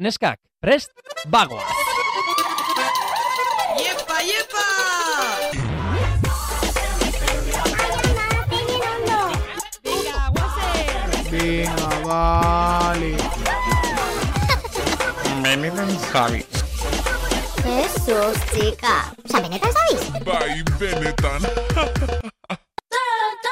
Neskak, prest, bagoa! Iepa, iepa! Venga, vale. Benetan Javi. Jesus, chica. Osa, benetan zabiz? Bai, benetan.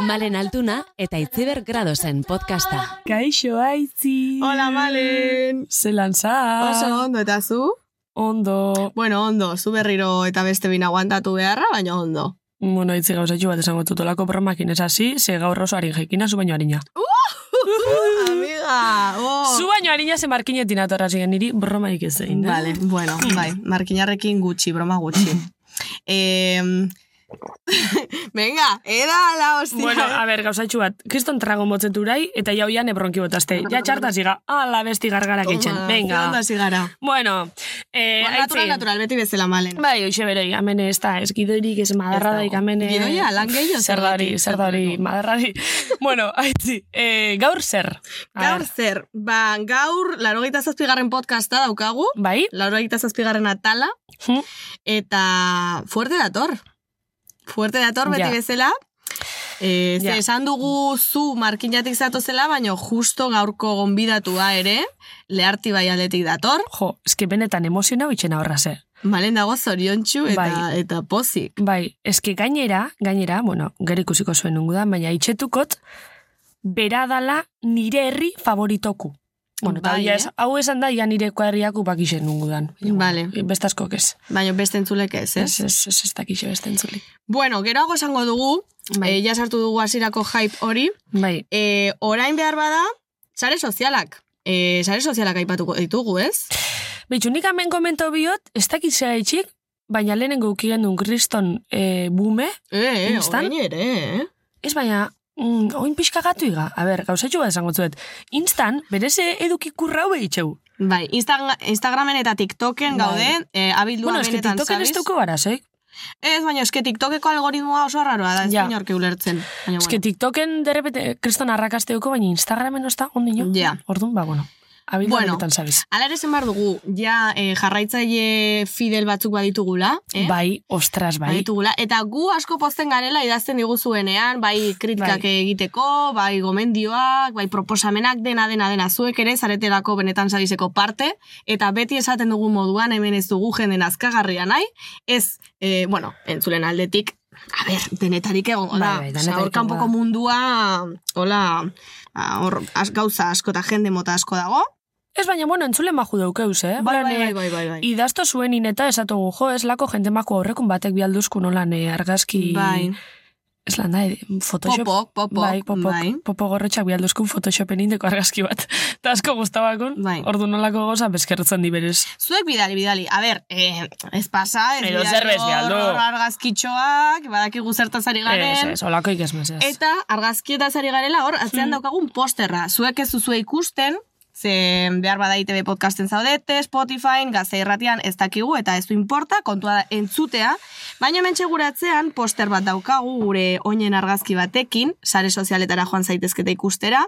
Malen Altuna eta Itziber Gradosen podcasta. Kaixo, aitzi. Hola, Malen! Zelan za? Oso ondo, eta zu? Ondo. Bueno, ondo, zu berriro eta beste bina aguantatu beharra, baina ondo. Bueno, itzi gauzatxu bat esango tutolako bromakin ez hasi, ze gaur oso harin jekina, zu baino harina. Amiga! Oh. Zu baino harina ze markinetin atorra zigen niri bromaik ez zein. eh? Vale, bueno, bai, markinarrekin gutxi, broma gutxi. eh, Venga, eda la hostia. Bueno, a ber, gauzatxu bat, kriston trago motzeturai, eta jau ja nebronki botazte. Ja txarta ziga, ala besti gargarak eitzen. Venga. Onda zigara. Bueno, eh, Bueno, natural, natural, beti bezala malen. Bai, hoxe beroi, hemen ez da, ez gidoirik, ez madarradaik, dago. hemen... eh, Gidoia, lan gehiago, Zer da hori, zergatik, zer da hori, zergatik. madarradi. bueno, haitzi, eh, gaur zer? Gaur zer, ba, gaur, larogeita zazpigarren podcasta daukagu, Bai? larogeita zazpigarren atala, Hm? eta fuerte dator. Fuerte dator beti Ja. bezala. E, ze Ja. esan dugu zu markinatik zatozela, baina justo gaurko gonbidatua ere, leharti bai aldetik dator. Jo, eske benetan emoziona bitxena horra ze. Malen dago zoriontxu eta, Bai. eta pozik. Bai, eske gainera, gainera, bueno, gero ikusiko zuen nungudan, baina itxetukot, bera dala nire herri favoritoku. Bueno, eta Bai, eh? hau esan da, ja nire kuadriaku bakixen nungudan. Vale. Bestaskok ez. Baina beste entzulek ez, ez? Ez, ez, ez, dakixe beste entzuli. Bueno, geroago esango dugu, Bai. e, ja sartu dugu hasierako hype hori, Bai, e, orain behar bada, sare sozialak. E, sare sozialak aipatuko ditugu, ez? Bitxu, nik hemen komento biot, ez dakitzea itxik, baina lehenengo ukigen duen kriston e, bume, E, e, Instan? ere, eh? ez baina, mm, oin pixka gatu iga. A ber, gauzatxu bat esango zuet. Instan, bereze eduki kurra hau behitxeu. Bai, Insta Instagramen eta TikToken Bai. gaude, e, abildua Bueno, benetan TikToken ez zabiz. duko barazoik. Ez, baina eske TikTokeko algoritmoa oso arraroa da, ez Ja. inorke ulertzen. Baina, Eske TikToken derrepete kriston arrakaste duko, baina Instagramen ez da ondino. Ja. Orduan, ba, bueno. Abildu Bueno. bueno. sabiz. Ala ere zen behar dugu, ja e, jarraitzaile fidel batzuk baditugula, eh? Bai, ostras, bai. Baditugula. Eta gu asko pozten garela idazten diguzuenean, bai kritikak Bai. egiteko, bai gomendioak, bai proposamenak dena dena dena zuek ere zaretelako benetan zabizeko parte, eta beti esaten dugu moduan hemen ez dugu jenden azkagarria nahi, ez, e, bueno, entzulen aldetik, a ber, denetarik egon, Bai, hola, bai, hor kanpoko mundua, hola, hor, gauza asko eta jende mota asko dago. Ez baina, bueno, entzulen baju daukeuz, eh? Bai, bai, eh, bai, bai, bai, bai. Idazto zuen ineta esatugu, jo, ez lako jentemako horrekun batek bialduzkun holan eh, argazki... Bai. Ez lan da, eh, Photoshop. Popok, popok, bai, popok, bai. popo gorretxak bialduzkun Photoshopen indeko argazki bat. Eta asko guztabakun, Bai. ordu nolako goza bezkertzen diberez. Zuek bidali, bidali. A ber, eh, ez pasa, ez Edo bidali hor- argazkitxoak, badakigu zertaz ari Ez, garen. ez, olako ikesmez ez. Eta argazkietaz ari garela hor, atzean daukagun posterra. Zuek ez duzue ikusten, ze behar bada ITV podcasten zaudete, Spotify, gazte irratian ez dakigu, eta ez du importa, kontua da entzutea, baina hemen gure atzean poster bat daukagu gure oinen argazki batekin, sare sozialetara joan zaitezketa ikustera,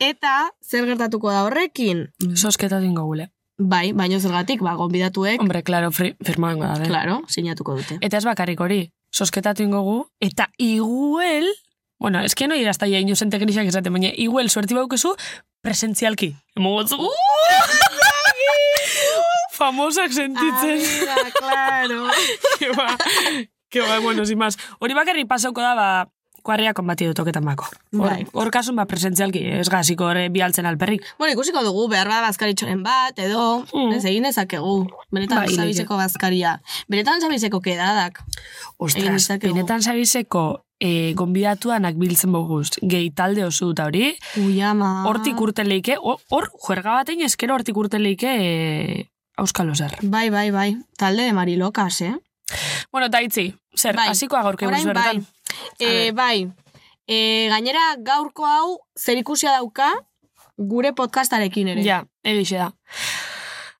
eta zer gertatuko da horrekin? Sosketa dingo gule. Bai, baino zergatik, ba, gonbidatuek, Hombre, claro, firmoengo da. Claro, sinatuko dute. Eta ez bakarrik hori, sosketatu ingogu, eta iguel, bueno, que no ir hasta ya inozen teknixak esaten, baina iguel suerti baukezu, presentzialki. Emogotzu, famosak sentitzen. Amiga, claro. que ba, que ba, bueno, sin más. Hori bakarri pasauko da, ba, kuarria konbati dut oketan bako. Hor, Bai. hor kasun, ba, presentzialki, ez gaziko hori bialtzen alperrik. bueno, ikusiko dugu, behar bada bazkaritxoren bat, edo, Mm. ez egin ezakegu. Benetan Bai, zabizeko bazkaria. Benetan zabizeko kedadak. Ostras, benetan zabizeko e, gonbidatuanak biltzen boguz, gehi talde oso dut hori, Ui, ama. hortik urten leike, hor, juerga batein eskero hortik urten leike e, auskalo zer. Bai, bai, bai. Talde de marilokas, eh? Bueno, eta itzi, zer, Bai. hasiko agorke Orain buruz bai. E, bai. E, gainera, gaurko hau zerikusia dauka gure podcastarekin ere. Ja, egixe da.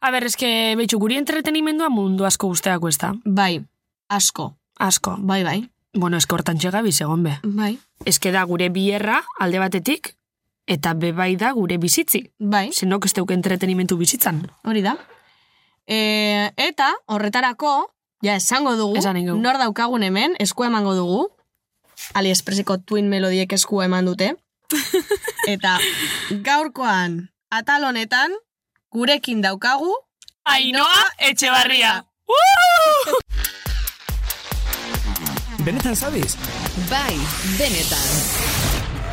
A ber, eske, betxu, guri entretenimendua mundu asko guzteako ez da. Bai, asko. Asko. Bai, bai. Bueno, eske hortan txega bizegon be. Bai. Eske da gure bierra alde batetik, eta bebai da gure bizitzi. Bai, Zenok ez entretenimentu bizitzan. hori da. E, eta horretarako, ja esango dugu, Esan ingo. nor daukagun hemen, eskua emango dugu, AliExpresseko Twin Melodiek eskua eman dute. eta gaurkoan, atal honetan, gurekin daukagu, Ainoa Etxebarria! Benetan zabiz? Bai, benetan.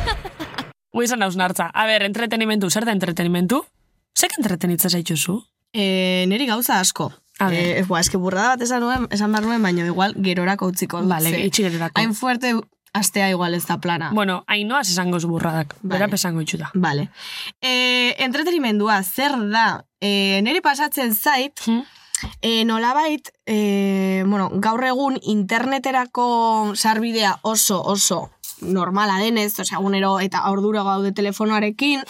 Ui, esan hausnartza. A ber, entretenimentu, zer da entretenimentu? Zek entretenitza zaituzu? e, neri gauza asko. A ber. E, bua, eske burrada bat esan nuen, esan behar nuen, baina igual gerorako utziko. Vale, ze itxigerako. Hain fuerte astea igual ez da plana. Bueno, ainoaz esango burradak. Vale. Berap esango itxuta. Vale. E, entretenimendua zer da? E, neri pasatzen zait, Hmm? e, nolabait, e, bueno, gaur egun interneterako sarbidea oso, oso normala denez, osea, egunero eta orduro gaude telefonoarekin,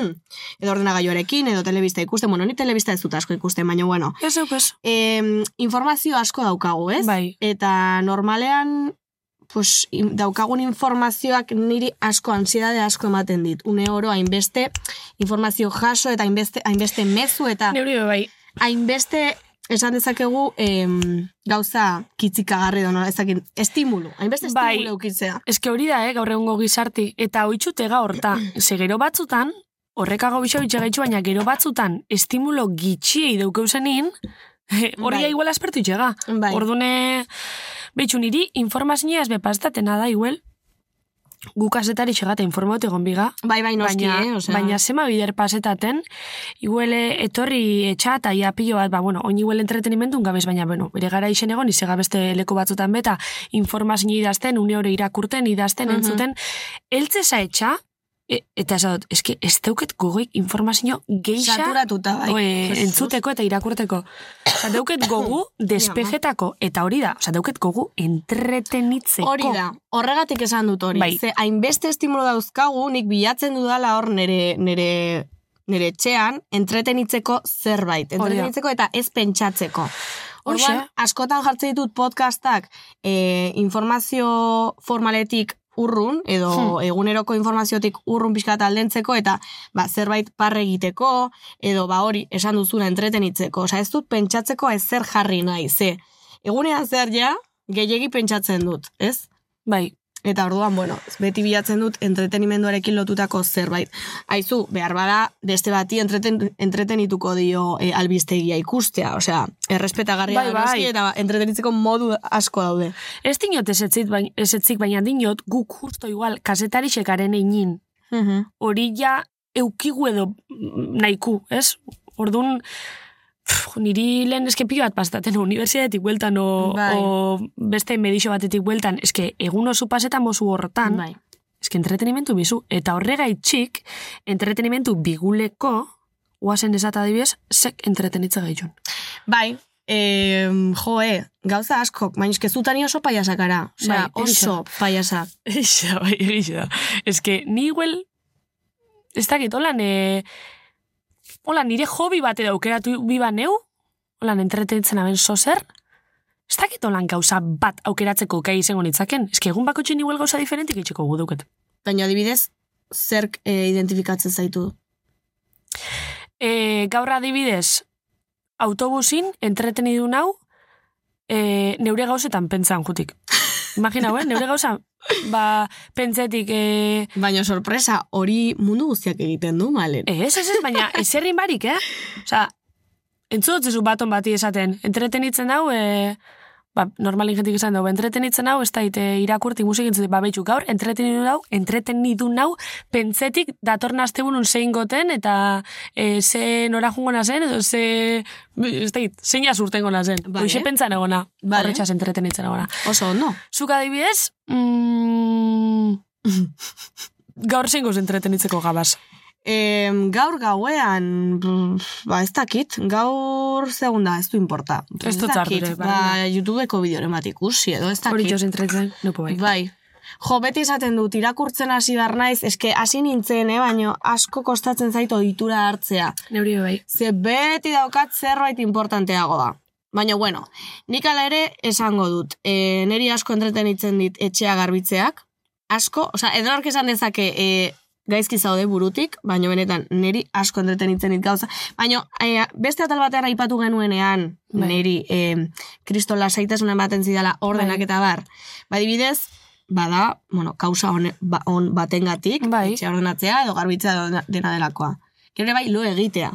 edo ordenagailuarekin, edo telebista ikusten, bueno, ni telebista ez dut asko ikusten, baina bueno, Ez ez. e, informazio asko daukagu, ez? Bai. Eta normalean, pues, daukagun informazioak niri asko, ansiedade asko ematen dit. Une oro, hainbeste informazio jaso eta hainbeste, hainbeste mezu eta Neuri bai. hainbeste esan dezakegu em, gauza kitzikagarri edo nola, ez dakit, estimulu, hainbeste Bai. estimulu eukitzea. Ez hori da, eh, gaur egungo gizarti. Eta oitxute gaur, ta, ze gero batzutan, horrekago biso bitxe gaitxu, baina gero batzutan, estimulo gitxiei daukeusenin, hori Bai. igual aspertu itxega. Bai. Ordune, behitxu niri, informazioa ez bepaztatena da, igual, gu kasetari xegata informaute egon biga, Bai, bai, noski, baina, eh? Osea, baina zema bider pasetaten, iguele etorri etxa eta ia pilo bat, ba, bueno, oin iguel entretenimentun gabez, baina, bueno, bere gara isen egon, ize gabeste leku batzutan beta, informazio idazten, une hori irakurten, idazten, Mhm. entzuten, eltzeza etxa, e, eta ez dut, eske, ez dauket gogoik informazio geixa saturatuta, bai. oe, entzuteko eta irakurteko. Osa, dauket gogu despejetako, eta hori da, osa, dauket gogu entretenitzeko. Hori da, horregatik esan dut hori. Bai. Ze hainbeste estimulo dauzkagu, nik bilatzen dudala hor nere, nere, nere etxean, entretenitzeko zerbait. Entretenitzeko eta ez pentsatzeko. Orduan, askotan jartzen ditut podcastak e, informazio formaletik urrun, edo Hmm. eguneroko informaziotik urrun pixka aldentzeko, eta ba, zerbait parre egiteko, edo ba hori esan duzuna entretenitzeko. Osa ez dut pentsatzeko ez zer jarri nahi, ze egunean zer ja, gehiegi pentsatzen dut, ez? Bai, Eta orduan, bueno, beti bilatzen dut entretenimenduarekin lotutako zerbait. Aizu, behar bada, beste bati entreten, entretenituko dio e, albistegia ikustea. Osea, errespetagarria Bai, bai. eta entretenitzeko modu asko daude. Ez dinot esetzit, bain, esetzik, baina dinot guk justo igual kasetari sekaren egin. Hori ja eukigu edo nahiku, ez? Orduan, pff, niri lehen eske pilo bat pastaten unibertsitatetik bueltan o, Bai. o beste medixo batetik bueltan, eske egun oso pasetan mozu horretan, Bai. eske entretenimentu bizu, eta horregaitxik entretenimentu biguleko, oazen esata adibidez, sek entretenitza gaitxun. Bai, e, joe, gauza asko, baina eske zutani oso paiasakara. Osea, Bai, oso paiasak. Eixa, bai, eixa. Ez que, ni igual, ez dakit, holan, e, holan, nire hobi bate daukeratu biba neu, holan, entretentzen aben sozer, ez dakit holan gauza bat aukeratzeko kai izango nitzaken. Ez egun bako txin igual gauza diferentik itxeko gu duket. Baina adibidez, zerk e, identifikatzen zaitu. E, gaur adibidez, autobusin entretenidu nau, e, neure gauzetan pentsan jutik. Imagina, eh? neure gauza, ba, pentsetik, e, Baina sorpresa, hori mundu guztiak egiten du, malen. Ez, ez, ez, baina eserrin barik, eh? Osa, entzutzezu baton bati esaten, entretenitzen hau, e, ba, normalin jentik esan dugu, entretenitzen hau, ez da, ite, irakurti musik entzute, ba, betxu, gaur, entretenidu hau, entretenidu nau, pentsetik datorna astebunun zein goten, eta e, ze nora jungo nazen, edo ze, ez da, zein azurten gona zen. Vale. Hoxe pentsan egona, Vale. horretxaz entretenitzen egona. Oso ondo. Zuk adibidez, mm, gaur zein goz entretenitzeko gabaz. E, gaur gauean, ba ez dakit, gaur segunda, ez du importa. Ez dut dakit, ardure, ba. YouTubeko bideoren bat ikusi, edo ez Hori dakit. joz entretzen, nopo bai. Bai. Jo, beti esaten dut, irakurtzen hasi behar naiz, eske hasi nintzen, eh, baino asko kostatzen zait oditura hartzea. Neuri bai. Ze beti daukat zerbait importanteagoa. Baina, bueno, nik ala ere esango dut. E, neri asko entretenitzen dit etxea garbitzeak. Asko, osea, edonork esan dezake, e, gaizki zaude burutik, baina benetan neri asko entretenitzen dit gauza. Baina e, beste atal batean aipatu genuenean Bai. neri e, kriston lasaitasunen ematen zidala ordenak Bai. eta bar. Badibidez, bada, bueno, kausa on, ba, on batengatik, Bai. etxea ordenatzea edo garbitzea dena delakoa. Gero bai lo egitea.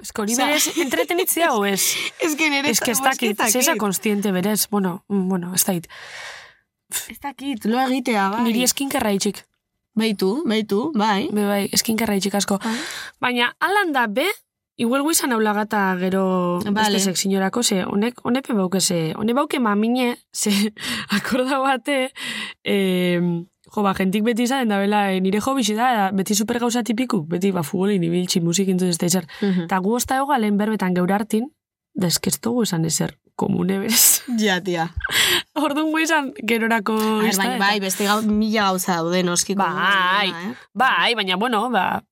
Ez hori berez entretenitzea o ez? Ez que nire... Ez que ez dakit, zesa konstiente berez, bueno, mm, bueno, ez dakit. Ez dakit, lo egitea, bai. Niri eskinkerra itxik. Beitu, beitu, bai. Be bai, eskinkerra itxik asko. Baina, alan da be, igual guizan aulagata gero Vale. beste seksignorako, ze honek, honepe bauke ze, hone bauke mamine, ze akorda bate, eh, jo, ba, jentik beti izan, da bela, eh, nire jo bizi da, beti super gauza tipiku, beti, ba, futbolin, ibiltzi, musik entzun ez da izar. Mhm. Eta gu osta ego lehen berbetan geur hartin, da esan ezer, komune berez. Ja, tia. Orduan gu izan, gerorako ber, izta, bai, bai, beste gau, mila gauza daude, noski. Bai, eh? bai, baina, bueno, ba,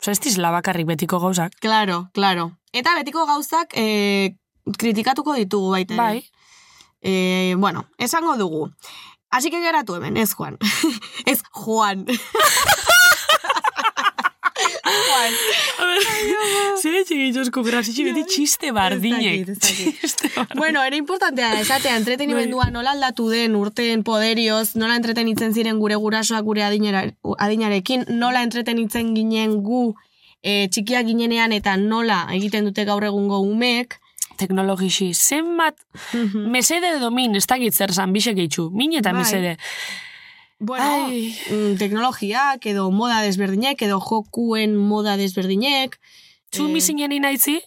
oza, ez dizela bakarrik betiko gauzak. Claro, claro. Eta betiko gauzak eh, kritikatuko ditugu baita. Bai. Eh, bueno, esango dugu. Así que geratu hemen, ez Juan. ez Juan. Juan. Zere txigitxosko grazitxi beti txiste bardinek. Bardinek. Bueno, era importantea esatea entretenimendua nola aldatu den urteen poderioz, nola entretenitzen ziren gure gurasoak gure adinera, adinarekin, nola entretenitzen ginen gu e, txikiak ginenean eta nola egiten dute gaur egungo umek. Teknologixi, zenbat mesede domin, ez dakit zer zan, bisek eitxu, min eta Bai. mesede. Bueno, Ai. mm, teknologiak edo moda desberdinek edo jokuen moda desberdinek. Zu Eh, mi zinen inaitzi,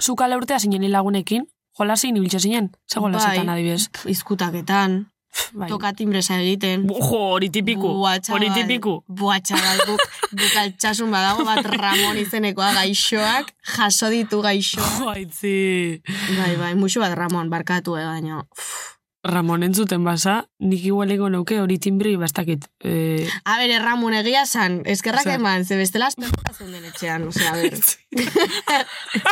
zu kale urtea zinen lagunekin, jolasin ibiltxe zinen, ze jolasetan Bai. adibidez. Izkutaketan, Bai. toka timbresa egiten. Jo, hori tipiku, hori tipiku. Buah, txabal, guk altxasun badago bat Ramon izenekoa gaixoak, jaso ditu gaixoak. Jo. Bai, bai, musu bat Ramon, barkatu, eh, baina. Ramon entzuten basa, nik igualeko nauke hori timbri bastakit. Eh, A ber, Ramon egia san, eskerrak Zer? eman, ze bestela aspertuta zeunden etxean, osea, a ber.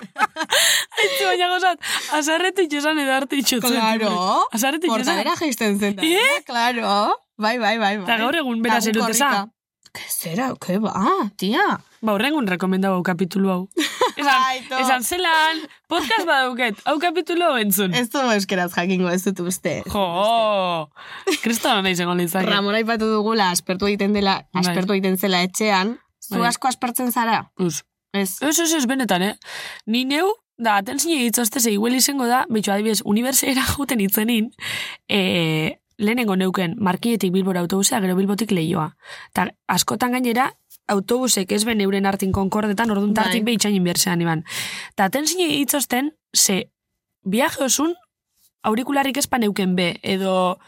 Aitzi baina gozat, azarretik esan edo arte itxotzen. Claro, Azarretik esan. portadera jaisten zen da. Eh? Claro, bai, bai, bai, bai. Eta gaur egun beraz eruteza. Que zera, que ba, tia. Ba, horrengun rekomendau hau kapitulu hau. Esan, Aito. esan zelan, podcast badauket, hau kapitulu hau entzun. Ez du euskeraz jakingo ez dut uste. Jo, kristona nahi zengo litzake. Ramon aipatu dugula, aspertu egiten dela, Bai. aspertu egiten zela etxean. Zu Bai. asko aspertzen zara? Uz. Ez. Ez, ez, ez, benetan, eh? Ni neu, da, aten zine ditzozte, ze iguel izango da, betxo adibidez, unibertsera juten itzenin, e, lehenengo neuken, markietik bilbora autobusea, gero bilbotik lehioa. Ta askotan gainera, autobusek ez ben euren hartin konkordetan, orduan Bai. tartin behitxain inbertsean iban. Ta aten zine ditzozten, ze, viaje osun, aurikularik espan euken be, edo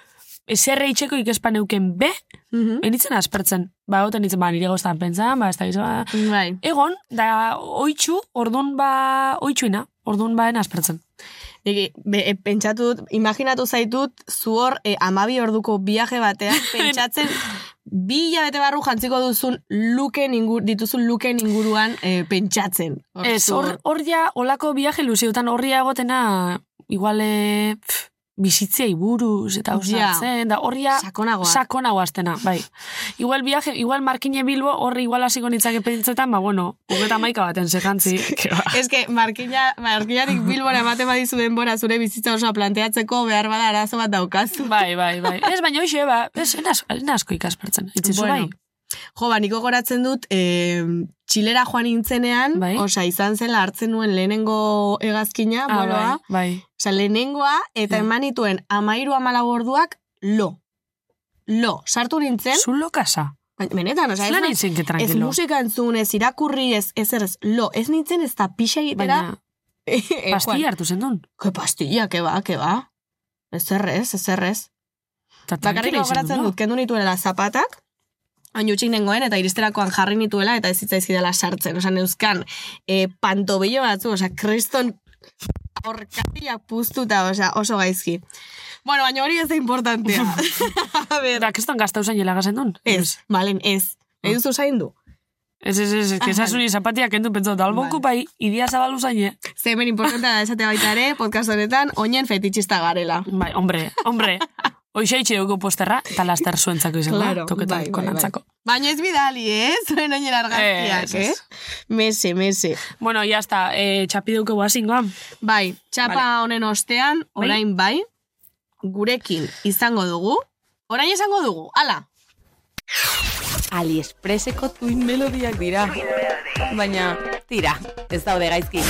eserre itxeko ikespan euken be, Mhm. enitzen aspertzen. Ba, goten nitzen, ba, nire goztan pentsan, ba, ez da, ba, Bai. Egon, da oitxu, ordun ba, oitxuina, ordun baen aspertzen. Be, e, pentsatu dut, imaginatu zaitut, zu hor e, amabi orduko viaje batean, pentsatzen, bi hilabete barru jantziko duzun luken ingur, dituzun luken inguruan e, pentsatzen. Ez, hor, hor ja, olako viaje luziotan horria egotena, igual, eh, pff, bizitzei buruz, eta Ja. usatzen, da horria Sakonagoa. sakonago aztena, bai. Igual viaje, igual markine bilbo, horri igual hasiko nitzake pentsetan, ba, bueno, hogeta maika baten sekantzi. Ez que, markina, markinarik bilbora ematen badizu denbora zure bizitza osoa planteatzeko behar bada arazo bat daukazu. bai, bai, bai. Ez, baina hoxe, ba, ez, en asko, en asko ikaspertzen. Itzizu, Bueno, bai. Jo, ba, niko goratzen dut, e, txilera joan nintzenean, Bai. osa, izan zela hartzen nuen lehenengo egazkina, Ah, boloa, bai, bai. Osa, lehenengoa, eta Ja. eman nituen amairu amalau orduak, lo. Lo. Sartu nintzen, Zulo kasa. baina benetan, osa, ez, nintzen, que ez musika entzun, ez irakurri, ez, ez ez, lo. Ez nintzen ez da pixa egitera. Baina, Eh, pastilla Juan, hartu zendun. Ke pastilla, ke ba, ke ba. Ez errez, ez errez. Bakarrik gogoratzen dut, kendu nituela zapatak, hain utxik nengoen, eta iristerakoan jarri nituela, eta ez zitzaizkidala sartzen. Osa, neuzkan, e, pantobillo batzu, osa, kriston horkatiak puztuta, osa, oso gaizki. Bueno, baina hori ez da importantea. A ber, Da, kriston gazta usain jela gazen duen? ez, malen, ez. Ah. Ez duzu zaindu. Ez, ez, ez, que esasuni zapatiak kendu pentsatu, albonku bai, idia zabal usain, Ze hemen importantea da esate baita ere, podcast honetan, oinen fetitxista garela. Bai, hombre, hombre, Hoxe itxe dugu posterra, eta laster zuentzako izango, Claro, claro, toketan bai, bai, konantzako. Baina ez bidali, eh? Zuen oinen argazkiak, Ez, eh? ez. Mese, mese. Bueno, ya está, eh, txapiduko guazingoa. Bai, txapa honen ostean, Bai. orain bai, gurekin izango dugu. Orain izango dugu, ala. AliExpresseko tuin melodiak dira. Baina, tira, ez daude gaizki.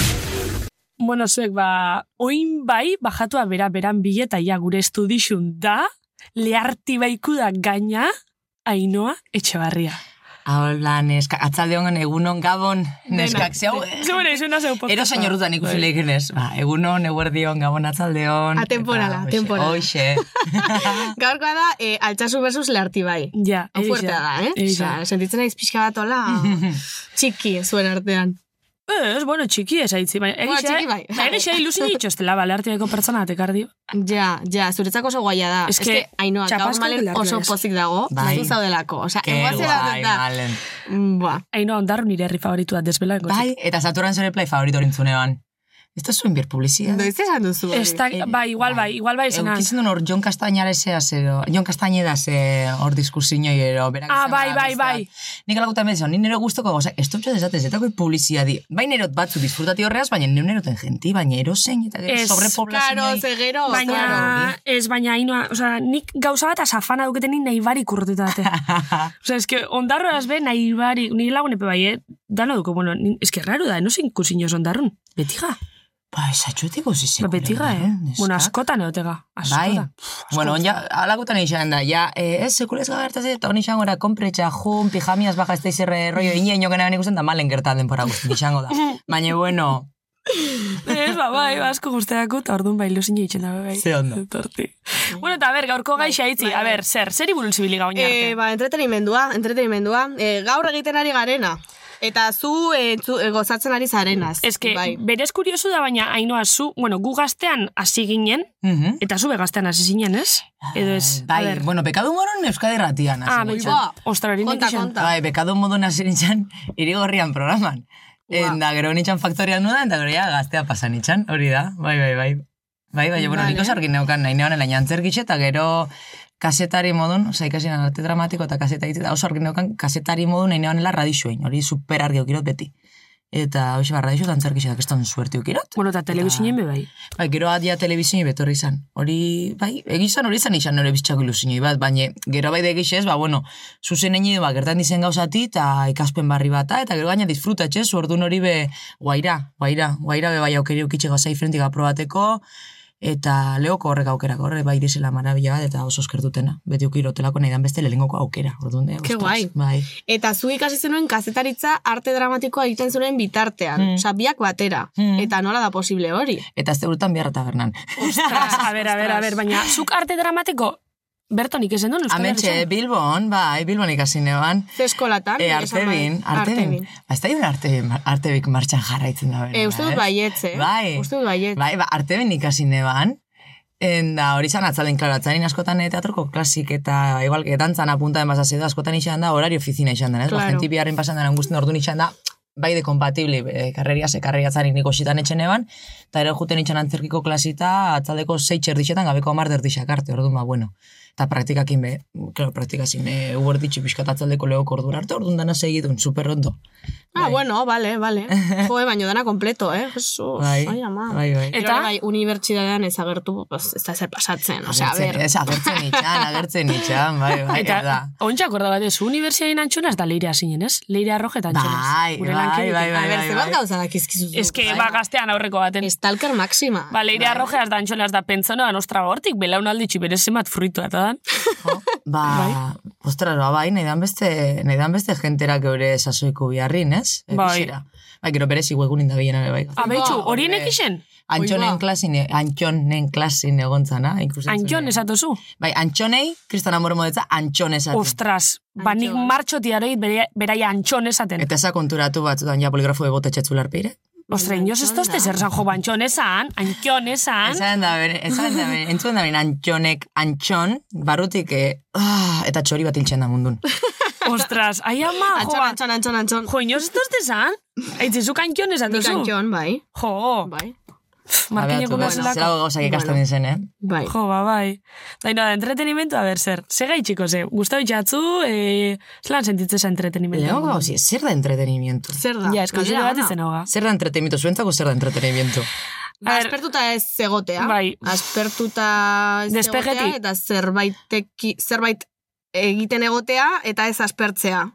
Bueno, zuek, ba, oin bai, bajatua bera beran bileta ja gure estudixun da, leharti baiku da gaina, ainoa etxebarria. Hola, neska, atzalde hongan egunon gabon, neskak, zeu, Zure, izuna zeu podcast. Ero señor dutan ikusi lehikenez. Ba, egunon, eguerdion, gabon atzaldeon. Atemporala, Eta, atemporala. Hoxe, Gaurkoa da, eh, altsasu versus leharti bai. Ja, Hau fuertea da, eh? Egia. Osea, sentitzen naiz pixka bat hola txiki zuen artean. Ez, bueno, txiki ez aitzi. Baina, Bueno, txiki bai. Egixe, ilusin itxostela, bale, artiako pertsona atekardi. Ja, ja, zuretzako oso guaia da. Es que que, Ainoa, gaur txapazko malen oso ez. pozik dago, Bai. zaudelako. Osea, ke egoazera guai, da. malen. Buah. Aino ondarru nire herri favoritua desbela. Bai, eta saturan zure play favorito rintzunean. Ez da zuen bir publizia. Noiz esan duzu? Ez da, bai, igual bai, igual bai zenan. Eukizun duen hor Jon Castañara zea zero, Jon Castañeda ze hor diskursiñoi ero, berak Ah, bai, da, bai, bai. Nik alakuta emezio, ni nero guztoko goza, ez dut esatez, etako publizia di. Bai nerot batzu disfrutati horreaz, baina nire neroten genti, baina erosein eta gero Ez, sobrepoblazioa. Claro, ze gero, Baina, claro. ez, baina, ainoa, osea, nik gauza bat asafana duketenin nahi barik urrututa date. osea, eske, ondarro be nahi barik, nire lagunepe bai, eh? Dano duko, bueno, ni- eske raro da, no zein kusiños ondarrun. Betiga, Ba, esatxuetiko zizeko. ba, betiga, eh? Bueno, askotan eotega, Bai, askotan. bueno, ja, alakutan izan da, ja, eh, ez, sekulez gagertaz eta honi izango da, kompretxa, jun, pijamiaz baja ez da izerre rollo, ine ino gana ikusten da malen gertan denpora guztin izango da. Baina, bueno, Ez, ba, bai, ba, asko guzteako, eta orduan bai, lusin eitzen da, bai. Ze ondo. Torti. Bueno, eta, a ber, gaurko gaixa itzi, a ber, zer, zer ibulun zibili gau Eh, ba, entretenimendua, entretenimendua. Eh, gaur egiten ari garena. Eta zu, zu eh, gozatzen ari zarenaz. Ez que, bai. berez kuriosu da, baina, hainoa zu, bueno, gu gaztean hasi ginen, mhm. eta zu be gaztean hasi zinen, ez? Edo ez, Bai, ber. bueno, bekadu moron Euskadi ratian. hasi Ah, nintzen. betxo. Ostra, hori Konta, nik konta. Bai, bekadu modun hasi nintzen, irigorrian programan. Enda, gero nintzen faktorian nuda, eta gero ja gaztea pasan nintzen, hori da, bai, bai, bai. Bai, bai, bueno, Vale. nik osarkin neukan nahi neoan elain antzerkitxe, eta gero kasetari modun, oza, ikasi arte dramatiko eta kaseta egite, eta oso argi neukan kasetari modun nahi neoanela radixuein, hori super argi okirot beti. Eta hoxe bar radixu eta antzerkitxe da, keston suerte okirot. Bueno, eta telebizinen be bai. Bai, gero adia telebizioi betorri izan. Hori, bai, egizan hori izan izan nore biztxako ilusinoi bat, baina gero bai da egizez, ba, bueno, zuzen egin ba, gertan dizen gauzati, eta ikaspen barri bata, eta gero gaina disfrutatxe, orduan hori be, guaira, guaira, guaira be bai aukeri ukitxe gauza diferentik aprobateko, eta leoko horrek aukerak horre bai dizela marabila bat, eta oso eskertutena. Beti ukirotelako nahi dan beste lehengoko aukera. Orduan, de, Ke guai. Bai. Eta zu ikasi zenuen kazetaritza arte dramatikoa egiten zuen bitartean. Mm. Osea, biak batera. Mm. Eta nola da posible hori? Eta ez urtan biharra tabernan. Ostras, a ber, a ber, a ber, baina, zuk arte dramatiko, bertonik ezen duen, Euskal Herrian? Bilbon, bai, Bilbon ikasi neban. Ze eskolatan? E, bai. artebin, artebin. Ba, ez da iun arte, artebik martxan jarraitzen da. bera, E, uste dut ez? baietze. Bai. Uste dut baietze. Bai, ba, artebin ikasi neban. Enda hori zan atzalen, klaro, atzarin askotan eh, teatroko klasik eta igual que dantzan apunta den basazio da, askotan izan da, horari oficina izan da, ez? Ba, Claro. genti biharren pasan den angustin orduan izan da, bai de kompatibli, e, karreria ze karreria atzarin niko xitan etxen eban, eta ero juten itxan antzerkiko klasita, atzaldeko zeitxer dixetan, gabeko amar derdixak arte, orduan, ba, bueno. Eta praktikakin be, claro, praktikazin, e, ubertitxu pixkat atzaldeko lehoko ordura arte, orduan dana segidun, super ondo. Ah, bueno, vale, vale. Joe, baino dana kompleto, eh? Jesus, Bai, ai, ama. bai, bai. Eta bai, unibertsitatean ez agertu, pues, ez da zer pasatzen. Osea, a ber, ez, agertzen itxan, agertzen itxan, bai, bai, Eta, da. ontsa akorda bat, ez, unibertsiadein antxona ez da leire hasinen, ez? Leire arroje eta antxona. Bai, bai, lankidetik. bai, bai, a ber, bai, ze bat bai. gauza dakizkizu. Ez que, ba, gaztean aurreko baten. Stalker máxima. Ba, leire arroje az da antxona ez da pentsonoa nostra hortik, belaunalditxi bere zemat fruitu eta dan. Ba, ostras, ba, bai, nahi dan beste, nahi dan beste jenterak eure sasoiko biharrin, ez? Bai. Egizera. Bai, gero berez iguegunin da biena, bai. Abeitxu, Ba, horienek hombre. isen? Antxonen klasin, antxonen klasin egontzana. Antxon esatozu. Bai, antxonei, kriston amore modetza, antxon esaten. Ostras, ba nik Antxon. martxoti aroit bere- beraia antxon esaten. Eta esa konturatu batzutan ja poligrafo ebote txetzularpeire. Ostra, inoz ez tozte zer zan jo antxon esan, antxon esan. Esan da bere, esan da bere, entzuen da bere antxonek antxon, barrutik, eh, ah, eta txori bat hiltzen da mundun. Ostras, ai ama, jo, Antxon, antxon, antxon, antxon. jo, inoz ez tozte zan? Aitzizuk antxon Nik esatozu. antxon, bai. Jo, Bai. markineko Abeatu, bezalako. Zelago gauzak ikasten Bueno. dizen, eh? Bai. Jo, ba, bai. Da, ino, entretenimentu, a ber, zer. Sega itxiko, ze. Gustau itxatzu, e, zelan sentitzeza entretenimentu. Lehenko gauzi, zer da entretenimiento? Zer da? Ja, Galdera bat izen hoga. Zer da entretenimiento? Zuentzako zer da entretenimiento? Ba, aspertuta ez egotea. Bai. Aspertuta ez Despegeti. egotea eta zerbaiteki, zerbait egiten egotea eta ez aspertzea.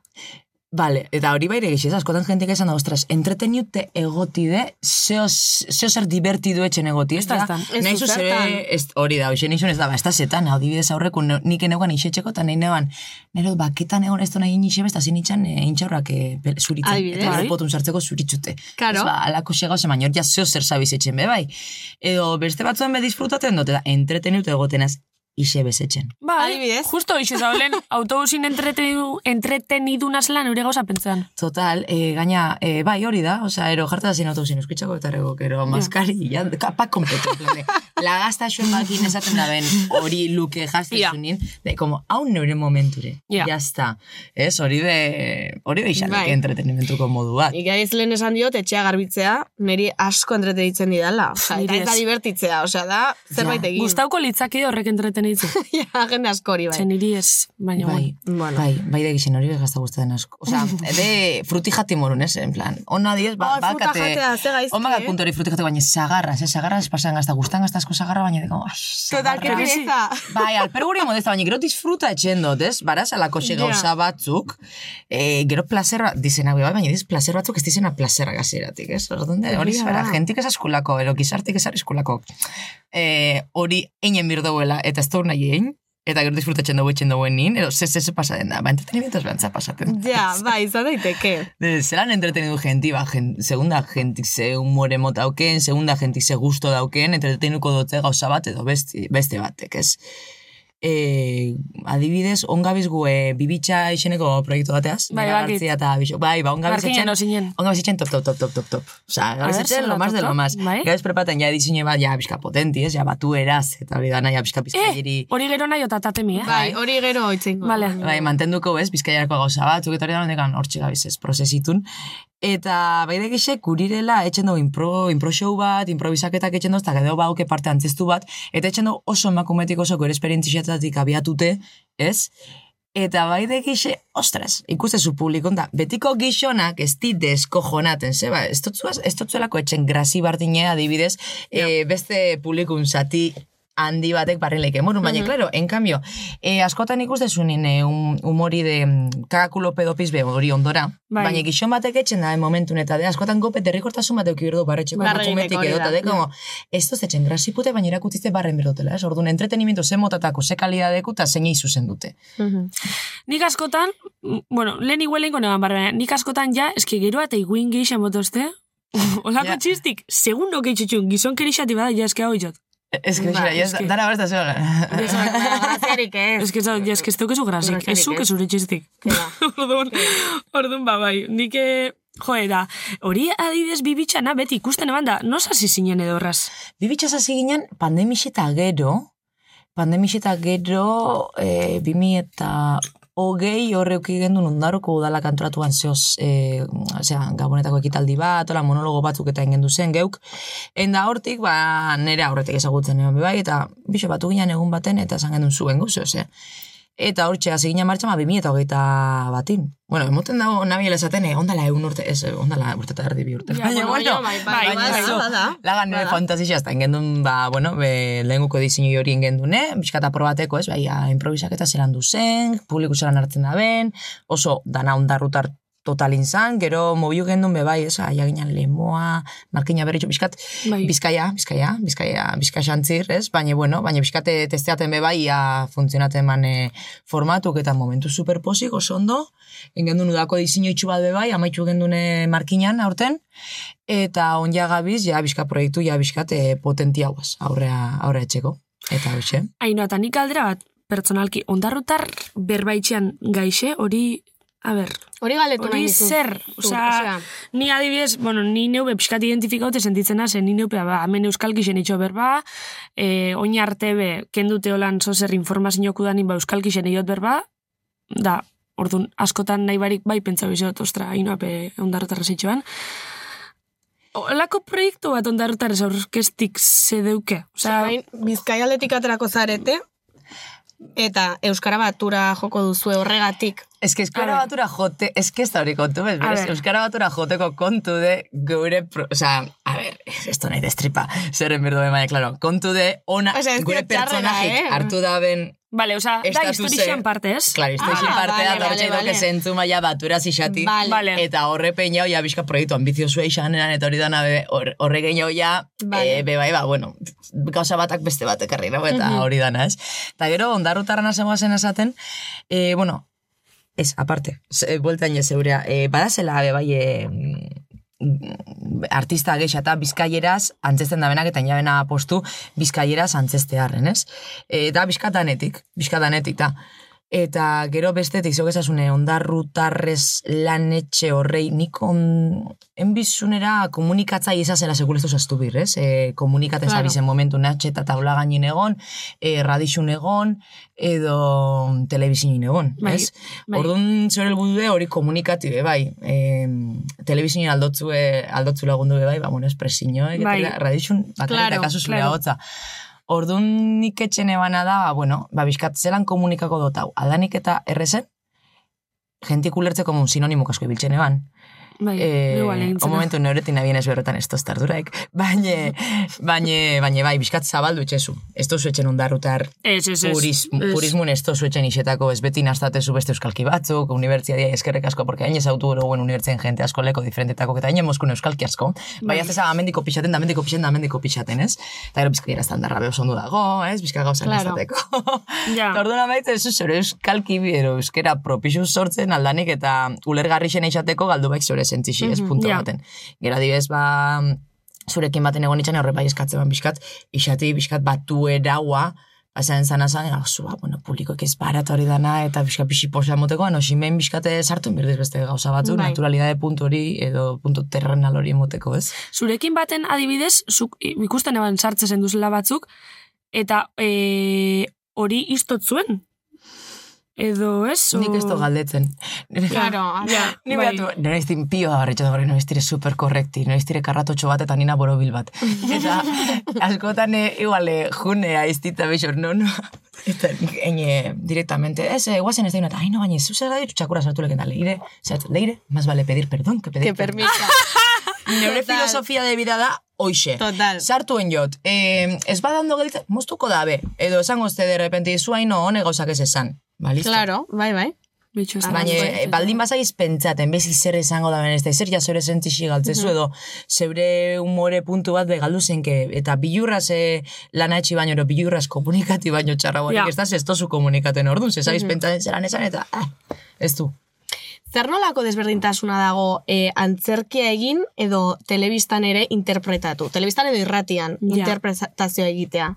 Vale, eta hori baire gixiz, askotan jentik esan da, ostras, entreteniute egotide, zeo, zeo zer divertidu etxen egoti, ez da, da? da. Nahi du zu zere, zertan. ez, hori da, hoxe nixon ez da, ba, ez da zetan, hau dibidez aurreko, ne- nik eneugan ixetxeko, eta nahi neuan, nero baketan egon ez da nahi inixe bez, eta zin itxan e, intxaurrak e, zuritzen, Adibidez. eta Bai. potun sartzeko zuritzute. Karo. Ez ba, alako xega ose, baina hor ja zeo zer zabiz etxen, be, bai. Edo beste batzuen be disfrutaten dut, eta entreteniute egotenaz, ixe bezetxen. Bai, Adibidez. justo hoxe zaulen, autobusin entretenidu, entretenidunaz lan ure gauza pentsan. Total, e, gaina, e, bai, hori da, osea, ero jarta da zin autobusin euskitzako eta ero, ero, maskari, ja, pa kompetu, plane. Lagazta xuen bakin esaten da ben, hori luke jazte Ja. zunin, de, como, hau neure momenture, Ja. ja está. Ez, hori de, hori de izan, Bai. entretenimentuko modu bat. Nik ez lehen esan diot, etxea garbitzea, niri asko entretenitzen didala. Osea, eta da ez. divertitzea, osea, da zerbait egin. Gustauko litzaki horrek entretenitzen. ja, jende askori, bai. Zen niri ez, baina Bai, Bueno. bai, bai de gixen hori gazta gustatzen asko. Osea, de fruti jati morun, ez, en plan, ona diez, ba, Oh, fruta jatea, ze gaizki, On bakat eh? hori fruti jate, baina sagarra, ze sagarra ez pasan gazta, gustan gazta asko sagarra, baina deko, ai, Total, que pereza. Bai, alper guri modesta, baina gero disfruta etxen dut, ez? Baraz, alako xe gauza batzuk, e, gero placer bat, dizena bai, baina diz placer batzuk ez dizena plazera gazeratik, ez? Hori zara, da. jentik ez askulako, ero gizartik ez eskulako. E, hori einen bir duela, eta ez dugu nahi egin, eta gero disfrutatzen dugu etxen duen nin, ero ze ze ze pasa den da, ba, entretenimentaz behantza pasaten. Ja, bai, izan daiteke. De, zelan entretenidu genti, ba, gen, segunda gentik ze humore mota dauken, segunda gentik ze gusto dauken, entretenuko dutze gauza bat edo beste, beste batek, ez? E, adibidez, ongabiz gu e, bibitxa izeneko proiektu bateaz, Bai, bakit. Eta bixo, bai, ba, ongabiz etxen, ongabiz etxen top, top, top, top, top, top. Osa, ongabiz etxen, lo más de lo más. Bai. Gabez prepaten, ja, diseñe bat, ja, bizka potenti, ez, ja, batu eraz, eta hori da nahi, bizka Eh, bizkaieri. hori gero nahi otatatemi, eh? Bai, hori gero itzengo. Vale. Bai, mantenduko bez, bizkaiarako gauza bat, zuk eta hori da hondekan hortxe gabiz ez, prozesitun. Eta bai gixe, kurirela etxen dugu impro, impro show bat, improvisaketak etxen dugu, eta gero bauke parte antzestu bat, eta etxen dugu oso emakumetik oso gure esperientziatatik abiatute, ez? Eta bai gixe, ostras, ikustezu publikon da, betiko gizonak ez di deskojonaten, ze, ba, ez dutzuelako etxen grasi bardine adibidez, eh, beste publikun zati handi batek barrileik emurun, baina, claro, en cambio, eh, askotan ikustezunin eh, un, humori de mm, kakakulo pedopiz be hori ondora, Bai. baina gizon batek etxen da, momentun eta de, askotan gope derrikortasun batek kirdu barretxeko Barreginek emakumetik hori edo, da. eta de, como, ez duz etxen grasipute, baina irakutzizte barren berotela, ez? Orduan, entretenimiento ze motatako, ze kalidadeku, eta zein zuzen dute. Nik askotan, bueno, lehen igual lehenko negan barra, nik askotan ja, eski gero eta iguin geixen botozte, Olako Ja. txistik, segundo keitxutxun, gizon kerixati bada, ja eske hau. Ez que, Ba, ja, eske- dara bat ez da Graziarik ez. Ez que, ja, eske ez dukezu grasik, ez zuke ez. zure txistik. orduan, orduan, ba, bai, nik, eh, jo, da, hori adibidez bibitxana beti ikusten eban da, no sasi zinen edorraz. Bibitxas hasi ginen pandemix eta gero, pandemix eta gero, e, bimi eta hogei horreuki gendun ondaroko udala kantoratuan zeoz, e, osea, gabonetako ekitaldi bat, ola monologo batzuk eta ingendu zen geuk. Enda hortik, ba, nire aurretik ezagutzen egon bai, eta bixo batu ginen egun baten, eta esan gendun zuen guzu, ose. Eta hortxe, hasi ginen martxan, ba, bimi eta hogeita batin. Bueno, emoten dago nabiela esaten, eh, ondala egun urte, ez, eh, ondala urte eta erdi bi urte. Ja, bueno, baina, bai, bai, bai, bada, bai, bada. Lagan nire fantasia ez da, ingendun, ba, bueno, be, lehenguko diseinu hori ingendune, bizkata probateko, ez, bai, ja, improvisaketa zelan duzen, publiku zelan hartzen da ben, oso dana ondarrutar totalin zan, gero mobiu gendun be bai, ez, aia lemoa, markina berritxo, bizkat, Bai. bizkaia, bizkaia, bizkaia, bizkaia xantzir, ez, baina, bueno, baina bizkate testeaten be bai, ia funtzionaten man eh, formatuk eta momentu superposik, oso ondo, ingendun udako diseinu itxu bat be bai, amaitxu gendune markinan aurten, eta onja gabiz, ja bizka proiektu, ja bizkat eh, potenti hauaz, aurrea, aurrea etxeko. Eta hoxe. Aino, eta nik aldera bat, pertsonalki, ondarrutar berbaitxean gaixe, hori, a ber, Hori galetu nahi hori nizu. zer, osea, osea, ni adibidez, bueno, ni neupe pixkat identifikaute sentitzen zen ni neupe, ba, hemen euskalki zen itxo berba, e, oin arte be, kendute holan zozer informazioku danin, ba, euskalki zen iot berba, da, orduan, askotan nahi barik bai pentsa bizot, ostra, hainoape ondarrotarra zitxoan. olako proiektu bat ondarrutarez aurkestik zedeuke. Osea, Osea, orain, Bizkaialdetik aterako zarete, eta Euskara Batura joko duzu horregatik. Ez que Euskara batura jote, ez que ez da hori kontu, bez, berez, ver. Euskara batura joteko kontu de gure, pro, o sea, a ver, esto nahi destripa, zerren berdo baina, claro, kontu de ona, Osea, ez gure pertsonajik eh? hartu da ben, Vale, osea, da Estatuse- historixan parte, ez? claro, historia Ah, partea, vale, da vale, vale. doke zentzu maia batura zixati, Vale. Eta horre peinau, ja, bizka proiektu ambiziosu eixanean, eta hori dana, horre gehiago ja, Vale. e, be, bai, ba, bueno, gauza batak beste bat ekarri nau, eta hori dana, ez? Eta gero, ondarrutarra nazegoa zen esaten, e, bueno, ez, aparte, ze, bueltan je zeurea, e, badazela, be, bai, e, artista geisha eta bizkaieraz antzesten dabenak eta inabena postu bizkaieraz antzestearren, ez? E, da bizkatanetik, bizkatanetik, da. Eta gero bestetik, zeu gezasune, ondarrutarrez lanetxe horrei, nik on, enbizunera komunikatza izazela sekuleztu zaztu bir, ez? E, komunikaten Claro. zabizen momentu natxe eta taula gainin egon, e, radixun egon, edo telebizinin egon, Bai, ez? bai. Orduan zure helbudu hori komunikatibe, bai. E, telebizinin aldotzue, aldotzu lagundu bai, ba, bueno, espresioek, Bai. eta radixun, bakarrik Claro, kasu zure claro. ahotsa. Orduan nik etxene bana da, bueno, ba, bizkat zelan komunikako dut hau. Aldanik eta errezen, jentik ulertzeko mun sinonimo kasko ibiltzen eban. Bai, Eh, igual egin o momentu neuretin abien ez berretan ez toz tarduraek. Baina, baina, baina bai, bizkat zabaldu etxezu. Ez tozu etxen ondarrutar Ez, ez, ez. puris, Ez. purismun ez tozu etxen isetako, ez beti nastatezu beste euskalki batzuk, unibertsiadia eskerrek asko, porque hain ez autu guen unibertsien jente asko leko diferentetako, eta hain moskun euskalki asko. Bai, Bai. ez eza amendiko pixaten, da amendiko pixaten, da amendiko pixaten, ez? Eta gero bizkaira estandarra behos ondo dago, ez? Bizka gauza Claro. nastateko. Ja. Orduan amaitza ez zure euskalki euskera propixu sortzen aldanik eta ulergarri xena izateko galdu baik zure sentzixi, ez punto ja. baten. Gero adibidez, ba, zurekin baten egon itxan horre bai eskatzen bizkat, isati bizkat batu eraua, Bazen zan azan, ah, zu, ba, bueno, publikoek ez barat hori dana, eta bizka pixi posa moteko, no, simen bizkate sartu inbirdiz beste gauza batzu, Bai. naturalidade puntu hori, edo puntu terrenal hori emoteko, ez? Zurekin baten adibidez, zuk ikusten eban sartzen duzela batzuk, eta e, hori istot zuen. Edo ez? o- Nik ez to galdetzen. Claro, Ja, Ni bai. behatu, nire iztin pio da barretxo da nire iztire super korrekti, nire iztire karratotxo bat eta nina borobil bat. Eta askotan e, igual, e, june aiztita bexor, no, no. Eta ene, directamente, ez, eh, guazen ez da eta, ai, no, baina, zu zer da ditu txakura sartu leken da, leire, zert, leire, más vale pedir perdón que pedir Que perdón. Neure filosofia de vida da, hoxe. Total. Sartuen jot, eh, ez badando gelitzen, moztuko da, be, edo esango este de repente, zu haino hone gauzak ez esan. Ba, listo. Claro, bai, bai. Bitxo, ez. Baina, eh, baldin bazaiz pentsaten, bezi zer izango da ez da, zer ja zeure sentzixi galtzezu edo, zeure humore puntu bat begaldu zenke, eta bilurraz eh, lana etxi baino, ero bilurraz komunikati baino txarra Ja. ez da, ez tozu komunikaten orduan, ze zaiz pentsaten zelan esan, eta, ah, ez du. Zer nolako desberdintasuna dago eh, antzerkia egin edo telebistan ere interpretatu? Telebistan edo irratian Ja. interpretazioa egitea.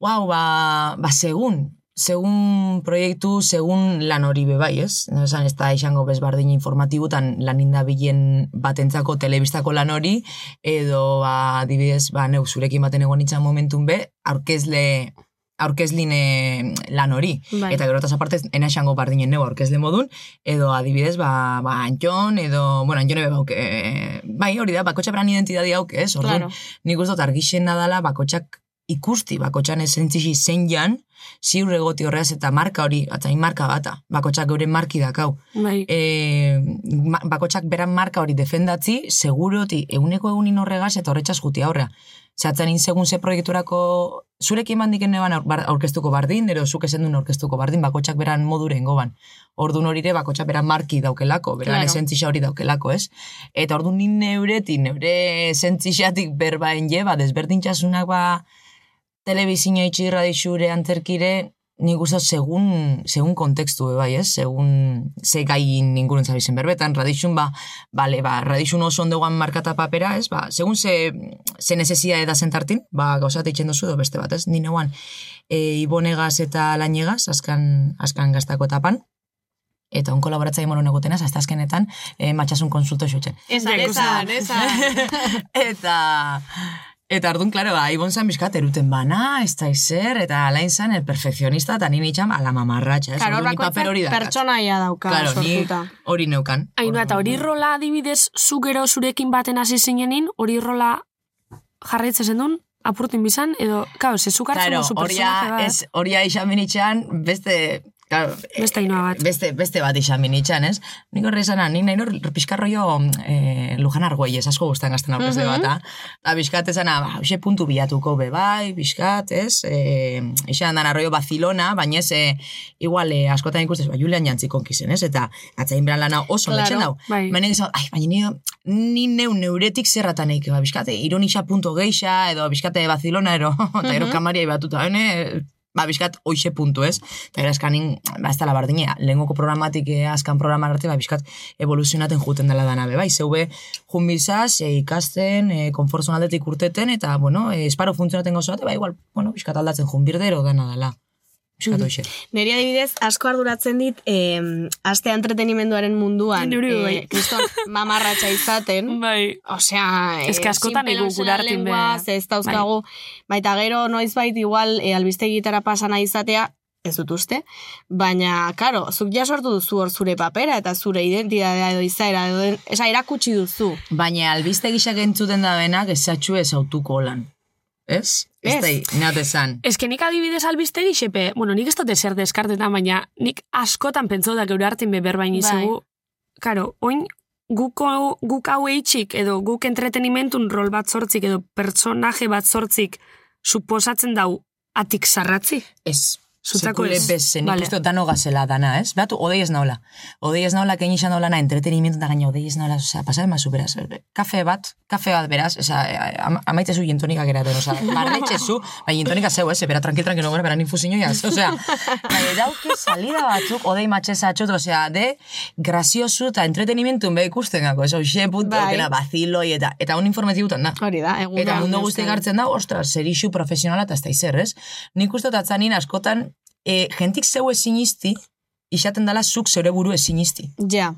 Wow, ba, ba, segun, segun proiektu, segun lan hori be bai, ez? Esan, ez da izango bezbardin informatibutan lan indabilen batentzako telebistako lan hori, edo, ba, adibidez, ba, neu, zurekin baten egon nintzen momentun be, aurkezle aurkezline lan hori. Bai. Eta gero aparte, ena esango bardinen neu aurkezle modun, edo adibidez, ba, ba Antxon, edo, bueno, Antxon ebe bauk, e, bai, hori da, bakotxa beran identidadi hauk, ez? Orduan, Claro. nik uste dut argixen nadala bakotxak ikusti, bakotxan esentzixi zein jan, ziur egoti horreaz eta marka hori, atzain marka bata, bakotxak geure marki dakau. Bai. E, bakotxak beran marka hori defendatzi, seguroti, eguneko egunin horregaz eta horretxaz guti aurrea. Zatzen in segun ze proiekturako zurekin bandiken neban aurkeztuko bardin, ero zuk esen duen aurkeztuko bardin, bakotxak beran moduren goban. Ordun horire bakotxak beran marki daukelako, beran Claro. esentzixa hori daukelako, ez? Eta ordun ni neuretik, neure esentzixatik berbaen je, ba, desberdintxasunak ba, telebizio itxi radixure antzerkire, nik uste segun, segun kontekstu bai, ez? Segun ze gai ingurun zabizen berbetan, radixun ba, bale, ba, radixun oso ondoan markata papera, ez? Ba, segun ze, ze necesia eda zentartin, ba, gauzat eitzen duzu edo beste bat, ez? Ni neuan, e, ibonegaz eta lainegaz, askan, askan gaztako etapan, eta on kolaboratzaile moron egotenaz, hasta azkenetan, e, matxasun konsulto xotzen. Esan, Ja, esan, esan. eta Eta ardun, klaro, ba, ibon zan bizkat eruten bana, ez da izer, eta alain zan el perfekzionista, eta nini itxam ala mamarratxa, ez? Karo, Orduan, paper hori dakat. pertsonaia dauka Claro, ni sortuta. hori neukan. Ainu, eta hori rola adibidez, zu gero zurekin baten hasi zinenin, hori rola jarraitzen zen apurtin bizan, edo, kao, ze zuk hartzen Claro, duzu horia, personaje bat, ez, horia isamin itxan, beste, claro, beste ainhoa bat. Beste, beste bat isamin itxan, ez? Nik horre izan, nik nahi nor pixkarro jo eh, Lujan Argüelles, asko guztan gazten aurkezte Mhm. bata. Eta pixkat esan, ba, hoxe puntu bilatuko be bai, pixkat, ez? E, izan dan arroio Bazilona, baina ez, e, igual, e, askotan ikustez, ba, Julian Jantzi konkizen, ez? Eta atzain beran lana oso Claro, claro, dau. bai. Baina izan, ai, baina ni, ni neu neuretik zerratan eik, ba, pixkat, e, ironisa punto geixa, edo pixkat e, Bazilona, ero, eta ero kamaria batuta, hene, ba, bizkat, oixe puntu, ez? Eta gara eskanin, ba, ez dala bardinea, lehengoko programatik eh, azkan programar arte, ba, bizkat, evoluzionaten juten dela dana, be, bai, zeube, jun bizaz, e, ikasten, e, konfortzon aldetik urteten, eta, bueno, e, esparo funtzionaten gozo ba, igual, bueno, bizkat aldatzen jun birdero dana dela. Bizkat oixe. Neri adibidez, asko arduratzen dit, eh, aste entretenimenduaren munduan, Neuri bai. eh, kriston mamarratxa izaten, Bai. Osea, Ez que askotan egu gure artin be. Ze ez dauzkagu, baita gero noiz bait igual e, albistegitara pasana izatea, ez dut uste, baina, karo, zuk ja sortu duzu hor zure papera eta zure identitatea edo izaera, edo, esa erakutsi duzu. Baina albiste gisak entzuten da benak, ezatxu ez autuko lan. Ez? Ez da, neat esan. Ez que nik adibidez albistegi xepe, bueno, nik ez dute zer deskartetan, baina nik askotan pentsu da geure hartin beber bain izugu. Karo, oin guko, guk hau eitxik, edo guk entretenimentun rol bat sortzik, edo pertsonaje bat sortzik, suposatzen dau atik zarratzi. Ez. Sekule ez. bez, nik Vale. uste dut dano gazela dana, ez? Beatu, odei ez naula. Odei ez naula, kein izan naula na, entretenimiento da gaina, odei ez naula, osea, pasaren mazu, beraz, kafe bat, kafe bat, beraz, osea, ama- amaitzezu jentonika geraten, osea, barretxezu, bai jentonika zeu, ez, bera, tranquil, tranquil, no, bera, infusinio jaz, osea, bai, dauki salida batzuk, odei matxeza atxot, osea, de, graziosu eta entretenimiento be ikusten gako, ez, oixe, punto, Bai. kena, baziloi, eta, eta un informatibutan da. Hori da, egun Eta mundu guzti gartzen da, ostras, serixu profesionala eta ez da izer, ez? Nik uste atzanin askotan, e, jentik zeu ezin izti, isaten dala zuk zeure buru ezin izti. Ja,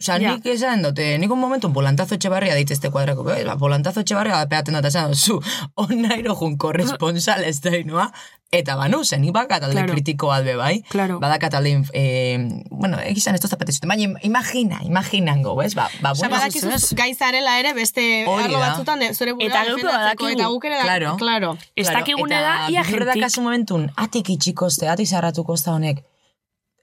Osa, Ja. nik esan dute, nik un momentu volantazo etxebarria deitzeste kuadrako, bai, ba, volantazo etxebarria da peaten dut, esan, zu, onairo jun korresponsal ez da inoa, eta banu, zen, nik bakat alde Claro. kritiko alde, bai, Claro. badakat alde, eh, bueno, egizan ez tozta petezuten, baina imagina, imaginango, ez, ba, ba, bueno, badakizu ez. gaizarela ere beste Hori arlo da. batzutan de- zure burua Eta defendatzeko, badakigu. Eta guk ere da, Claro. claro. Ez Claro, dakigune da, ia Eta jentik. kasu momentun, atik itxikozte, atik zarratukozte honek.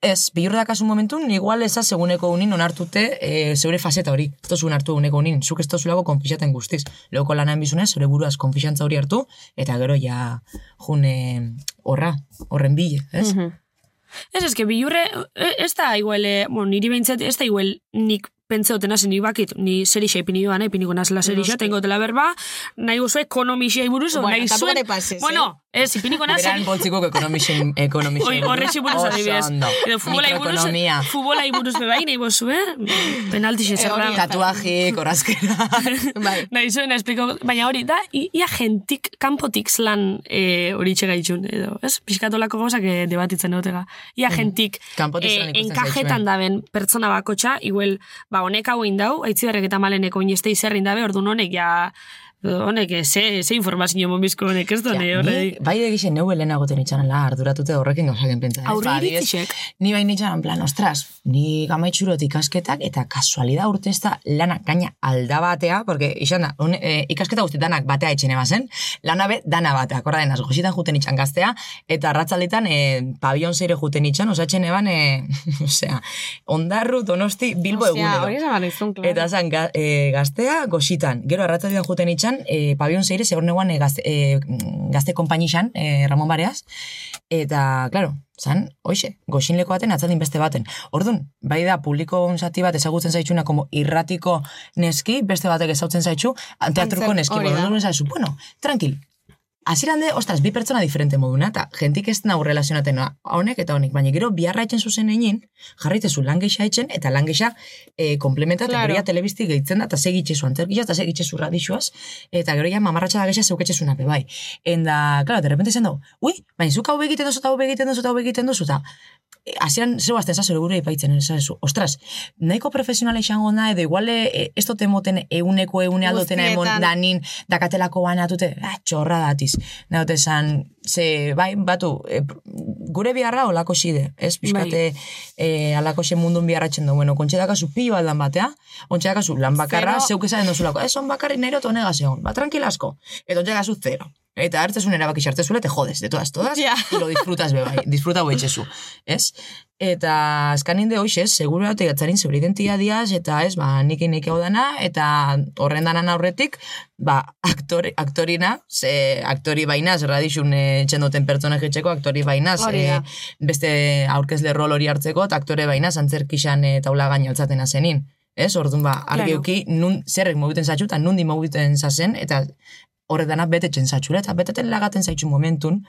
Ez, bihur da kasu momentun, igual eza seguneko unin onartute e, zeure faceta hori. Ez tozu hartu uneko unin, zuk ez tozulako konfixaten guztiz. Leuko lanan bizunez, zure buruaz konfixantza hori hartu, eta gero ja june horra, horren bile, ez? Mhm. Ez, ez, que bilurre, e, ez da igual, e, bueno, niri behintzat, ez da igual nik pentseoten hasi nik bakit, ni serixa ipini joan, eh, ipiniko nazela serixa, tengo tela berba, nahi guzue ekonomixia buruz, o Bueno, nahi zuen, bueno, ez, ipiniko nazela, Beran boltziko ekonomixen, ekonomixen. Oi, horretxe buruz adibidez. Edo futbolai buruz, Mikroekonomia. futbolai buruz bebai, nahi bozu, eh? Penalti xezerra. Tatuaje, korazkera. Bai. Nahi zuen, espliko, baina hori da, ia gentik, kanpotik zlan e, hori txegaitxun, edo, ez? Piskatolako gauzak e, debatitzen dutega. Ia gentik, Kanpotik e, enkajetan daben pertsona bakotxa, igual, ba, honek hau indau, aitziberrek eta maleneko ineste izerrin dabe, orduan honek, ja, honek, e, ze, ze informazio monbizko honek, ez done, Ja, bai egixe neu helena goten itxanela arduratute horrekin gauzaken pentsa. Aurre Ba, iritzisek. Ni bain itxan, en plan, ostras, ni gamaitxurot ikasketak eta kasualida urte ez da lana gaina alda batea, porque izan da, un, e, ikasketa guzti danak batea etxene bazen, lana be dana batea, korra denaz, goxitan juten itxan gaztea, eta ratzaldetan e, pabion zeire juten itxan, osatzen eban, e, osea, ondarru, donosti, bilbo Osea, egunero. hori esan claro. Eta zan, ga, e, gaztea goxitan. Gero arratzaldean juten itxan, e, pabion zeire, zehor neguan e, gazte, e, gazte konpainixan, e, Ramon Bareaz. Eta, claro, zan, hoxe, goxinleko baten atzaldin beste baten. Orduan, bai da, publiko zati bat ezagutzen zaitxuna, como irratiko neski, beste batek ezautzen zaitxu, teatruko neski. da. orduan bueno, tranquil, Aziran de, ostras, bi pertsona diferente moduna, eta gentik ez nau relazionaten honek eta honek, baina gero biharra etxen zuzen egin, jarraitezu lan geisha etxen, eta lan geisha e, komplementa, eta Claro. ja telebizti gehitzen da, eta segitxezu antzerkia, eta segitxezu radixuaz, eta gero ja mamarratxa da geisha zeuketxezu nape, bai. Enda, claro, de repente zen dugu, ui, baina zuk hau begiten duzu, eta hau begiten duzu, eta hau begiten duzu, eta hasian zeu azten zazure gure ipaitzen, esazu, ostras, nahiko profesionala izango na, edo iguale, e, ez dote moten euneko eune aldotena emon danin, dakatelako banatute, ah, txorra datiz. Nagote esan, ze, bai, batu, e, gure biharra olako xide, ez? Piskate, e, alako xe mundun biharratzen du, bueno, kontxe dakazu pilo aldan batea, ontxe dakazu lan bakarra, zeuk esan dozulako, ez, on bakarri nahi roto negaz egon, ba, tranquilasko, eta ontxe dakazu zero. Eta hartzezun erabaki sartzezule, te jodes, de todas, todas, Ja. y lo disfrutas be bai, disfruta boitxezu, ez? Eta azkanin de hoxe, seguro eta gatzarin zeure identiadiaz, eta ez, ba, nik nik hau dana, eta horren danan aurretik, ba, aktore, aktorina, ze aktori bainaz, radixun e, txendoten pertsona etxeko, aktori bainaz, e, beste aurkezle rol hori hartzeko, eta aktore bainaz, antzerkixan e, taula gaino altzaten azenin. Ez, orduan ba, argi Claro. nun, zerrek mogiten zatxu, eta nundi mogiten zazen, eta horrek dana betetzen zatxura, eta beteten lagaten zaitxu momentun,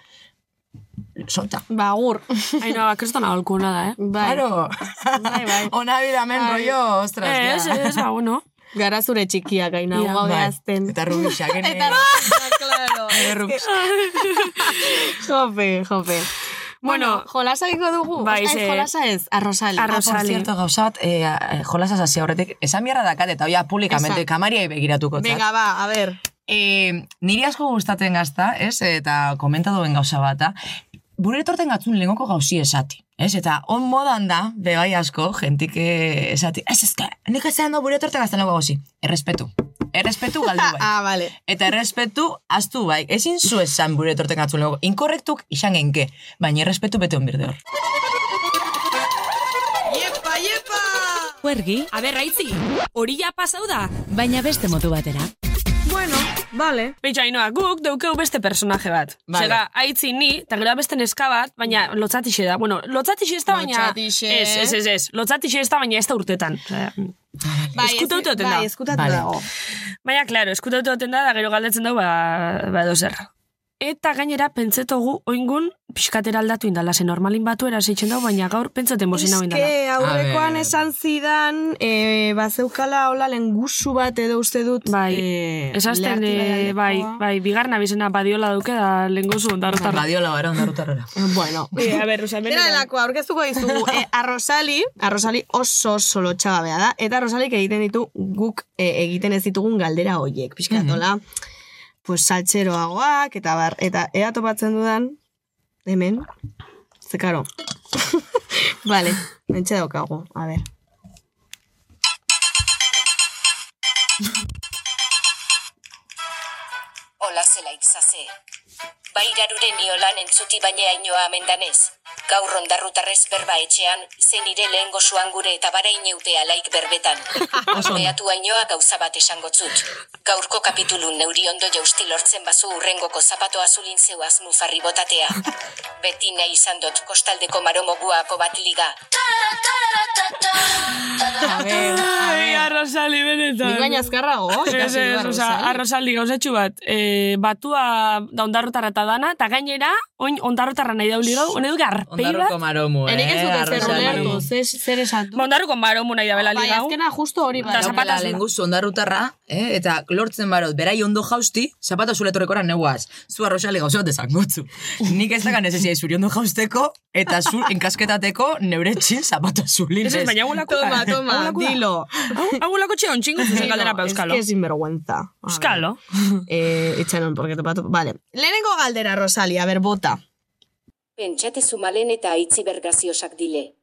solta. Ba, agur. Ainoa, kriston aholkuna da, eh? Bai. Claro. Bai, bai. Ona bida men Bai. rollo, ostras. Ez, ja. ez, ba, bueno. Gara zure txikiak, aina, Ja, gaude Bai. azten. Eta rubixak, ene. Eta claro. Rubix. Jope, jope. Bueno, jolasa egingo dugu? Bai, Ez, ze- jolasa ez, arrozali. Arroz- Ah, por cierto, gauza bat, eh, eh, jolasaz hasi aurretik, esan biharra dakat, eta oia publikamente, kamariai begiratuko. Venga, ba, a ver. Eh, niri asko gustatzen gazta, ez? Eta komentaduen gauza bata. Bure etorten gatzun lengoko gauzi esati. Ez? Eta on modan da, bebai asko, jentik eh, esati. Ez ezke, nik esan do bure etorten gazten lengoko gauzi. Errespetu. Errespetu galdu bai. Ah, vale. Eta errespetu, astu bai. Ezin zu esan bure etorten gatzun lengoko. Inkorrektuk izan genke. Baina errespetu bete onbirde hor. Huergi, A ber, raitzi, hori ja pasau da. baina beste modu batera. Bueno, vale. Beitxa, Ainoa, guk deukeu beste personaje bat. Vale. Zega, haitzi ni, eta gero beste neska bat, baina lotzatixe da. Bueno, lotzatixe ez da, baina... Lotzatixe. Ez, ez, ez, ez. Lotzatixe ez da, baina ez da urtetan. Osea, Bai, Eskutatu ez- oten da. Bai, eskutatu Vale. dago. Baina, klaro, eskutatu oten da, da gero galdetzen dugu, ba, ba edo. Eta gainera, pentsetogu, oingun, pixkatera aldatu indala, ze normalin batu eraseitzen dugu, baina gaur pentsaten bozin hau indala. Eske aurrekoan esan zidan, e, bazeukala hola lengusu bat edo uste dut. Bai, eh, esazten, eh, bai, bai, bigarna bizena badiola duke da lengozu ondarrotarra. Badiola bara ondarrutarrera. Bueno, Eh, a ber, oza, Dena delako, aurkeztuko dizugu, e, arrozali, arrozali oso oso lotxagabea da, eta arrozalik egiten ditu guk e, egiten ez ditugun galdera hoiek, pixkatola, pues saltxeroagoak, eta bar, eta ea topatzen dudan, hemen, ze karo. vale, mentxe daukagu, a ver. Ola zela itzaze. Bairaruren niolan entzuti baina ainoa amendanez. Gaur ondarrutarrez berba etxean, zen nire lehen gozuan gure eta bara ineute alaik berbetan. Beatu ainoa gauza bat esango zut. Gaurko kapitulun neuri ondo jausti lortzen bazu urrengoko zapato azulin zeuaz mufarri botatea. Beti nahi izan dut kostaldeko maromo guapo bat liga. A ver, a Ai, ver. arrozali benetan. Nik baina azkarrago, Ez, ez, oza, arrozali. arrozaldi gauzatxu bat, e, batua da ondarrotarra eta dana, eta gainera, oin ondarrotarra nahi dauli gau, hone du garpei bat, maromu, eh? Enik ez dut ezer zer- zer esan du. ba, ondarroko maromu nahi da bela Bai, azkena justo hori bai. Eta Daukela zapataz lenguzu ondarrutarra, eh? eta lortzen barot, berai ondo jausti, zapata zuletorrekora neuaz. Zu arroxale gauza bat esangotzu. Nik ez dagan nezezia zuri ondo jausteko, eta zu enkasketateko neure txin zapata zulin. Ez ez, baina agulako Toma, toma, dilo. Agulako txe ontxingo zuzen galdera pa euskalo. Es que es sinvergüenza. Euskalo. Eh, itxanon, porque topatu... Vale. Lehenengo galdera, Rosali, a ver, bota. Pentsate zumalen eta aitzi bergaziosak dile.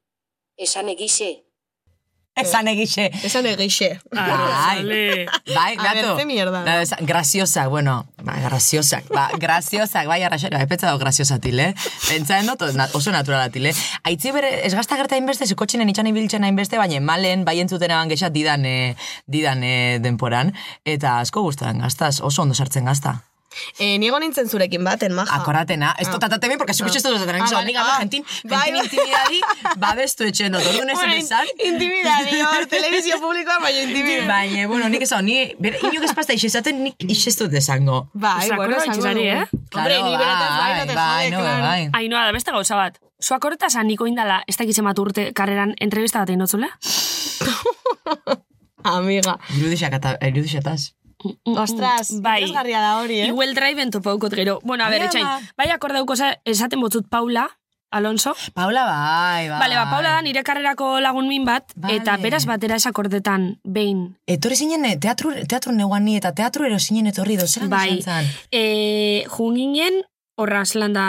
Esan egixe, Esan egixe. Esan egixe. Bai, Arrozale. bai, A ver, gato. mierda da. Esa- Graziosak, bueno, ba, graziosak, ba, graziosak, bai, arraxari, bai, petza dago graziosatil, eh? Pentsaen dut, na- oso naturalatil, eh? Aitzi bere, ez gazta gerta inbeste, zukotxinen itxan ibiltzen hainbeste, baina malen, bai entzuten eban gexat didan, eh, didan eh, denporan, eta asko guztan gaztaz, oso ondo sartzen gazta. Eh, niego nintzen zurekin baten, maja. Akoratena, esto tatate bien, porque su esto lo Ah, ah, vale, amiga, ah, gentin, bai, intimidadi, babestu etxen dut, orduan ez esan, intimidadi, hor, televizio publikoan, baina intimidadi. Baina, bueno, nik esan, ni, bere, inok espazta isezaten, nik isestut desango. Bai, bueno, esango eh? Hombre, ni beratez bai, no te bai, jode, no, claro. bai. Ainoa, da beste gauza bat. Zuak horretaz niko indala, ez dakitzen bat urte karreran entrevista bat egin dotzule? Amiga. Irudixataz. Ostras, Bai. interesgarria da hori, eh? Igual driven topaukot gero. Bueno, a ber, Ai, etxain, bai akordauko esaten botzut Paula, Alonso. Paula bai, bai. Bale, ba, Paula da nire karrerako lagun min bat, Bale. eta beraz batera esakordetan, behin. Etorri zinen eh, teatru, teatru neuan ni eta teatru ero zinen etorri dozeran Bai, zan. e, junginen, horra zelan da...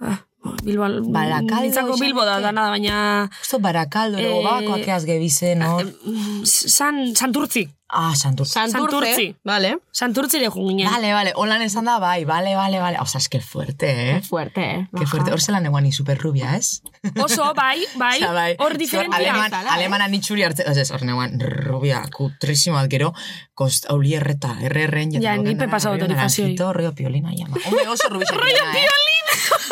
Ah, Bilbo, Barakaldo Bilbo da, da, baina... Justo barakaldo, ero, Eh, gabakoak eaz gebize, no? San, Santurtzi. Ah, santurtzi. Santurtzi. Santurce, vale. Santurtzi de junginen. Vale, vale, holan esan da, bai, vale, vale, vale. O sea, es que fuerte, eh? Fuerte, eh. Que fuerte. Hor zelan eguan super rubia, ez? Oso, bai, bai, Osea, bai. hor diferentia. Aleman, eh? alemana nitxuri hartze, ez, hor neguan, rubia, kutrisimo bat gero, kost, auli erreta, erre-erren, Ja, ni pe pasado tarifazioi. Naranjito, rollo piolina, llama. Hombre, oso rubixe rollo piolina!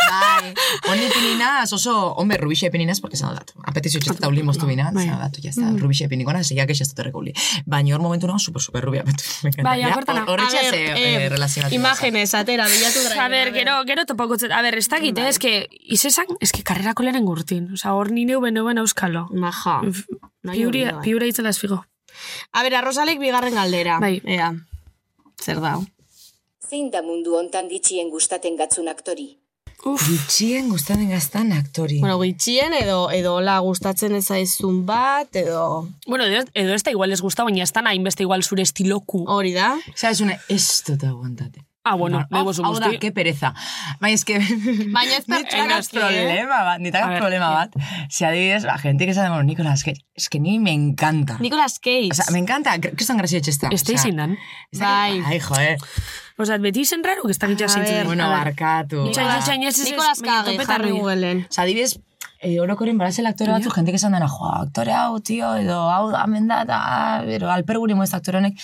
Bai, honi pininaz, oso, hombre, rubixe pininaz, porque zan datu. Apetizio txesta uli moztu bina, Bai. zan datu, jazta, rubixe pinikona, zeiak ez dut erreko uli. Baina hor momentu nago, super, super rubia, betu. Bai, hor- Horritxe A ver, ze eh, relazionatu. Imágenes, atera, bilatu A ber, gero, gero topako zet. A ber, ez dakit, eh, eske, izesan, eske karrerako lehen gurtin. Osa, hor ni neu benoen auskalo. Maja. Nahi Piura, bai. piura itzela ez figo. A ber, arrozalek bigarren galdera. Bai. Ea, zer da? Zein da mundu hontan ditxien gustaten gatzun aktori? Gutxien gustatzen gaztan aktori. Bueno, gitxien edo, edo la gustatzen ez zaizun bat, edo... Bueno, edo, edo ez da igual ez gusta, baina ez da nahi beste igual zure estiloku. Hori da. Sabes, una, ez dut aguantate. Ah, bueno, nahi bozu Hau da, que pereza. Baina, es que... Baina ez pertsona problema bat, A nitagaz ver, problema bat. Si adibidez, la gente que sabe, bueno, Nicolas Cage, es que ni me encanta. Nicolas Cage. O sea, me encanta, Kristan García Etxesta. Ez da izin dan. Bai. Ai, joder. Osa, beti izen raro, que ez dakit A jasintzen. ver, Bueno, barkatu. Itxain, itxain, ez, ez, ez, Nicolas Cage, jarri hori. Googleen. O sea, adibidez, eh, orokoren barazel aktore batzu, gente que esan dena, jo, aktore hau, tio, edo hau hemen da, eta, pero alperguri moez aktore honek,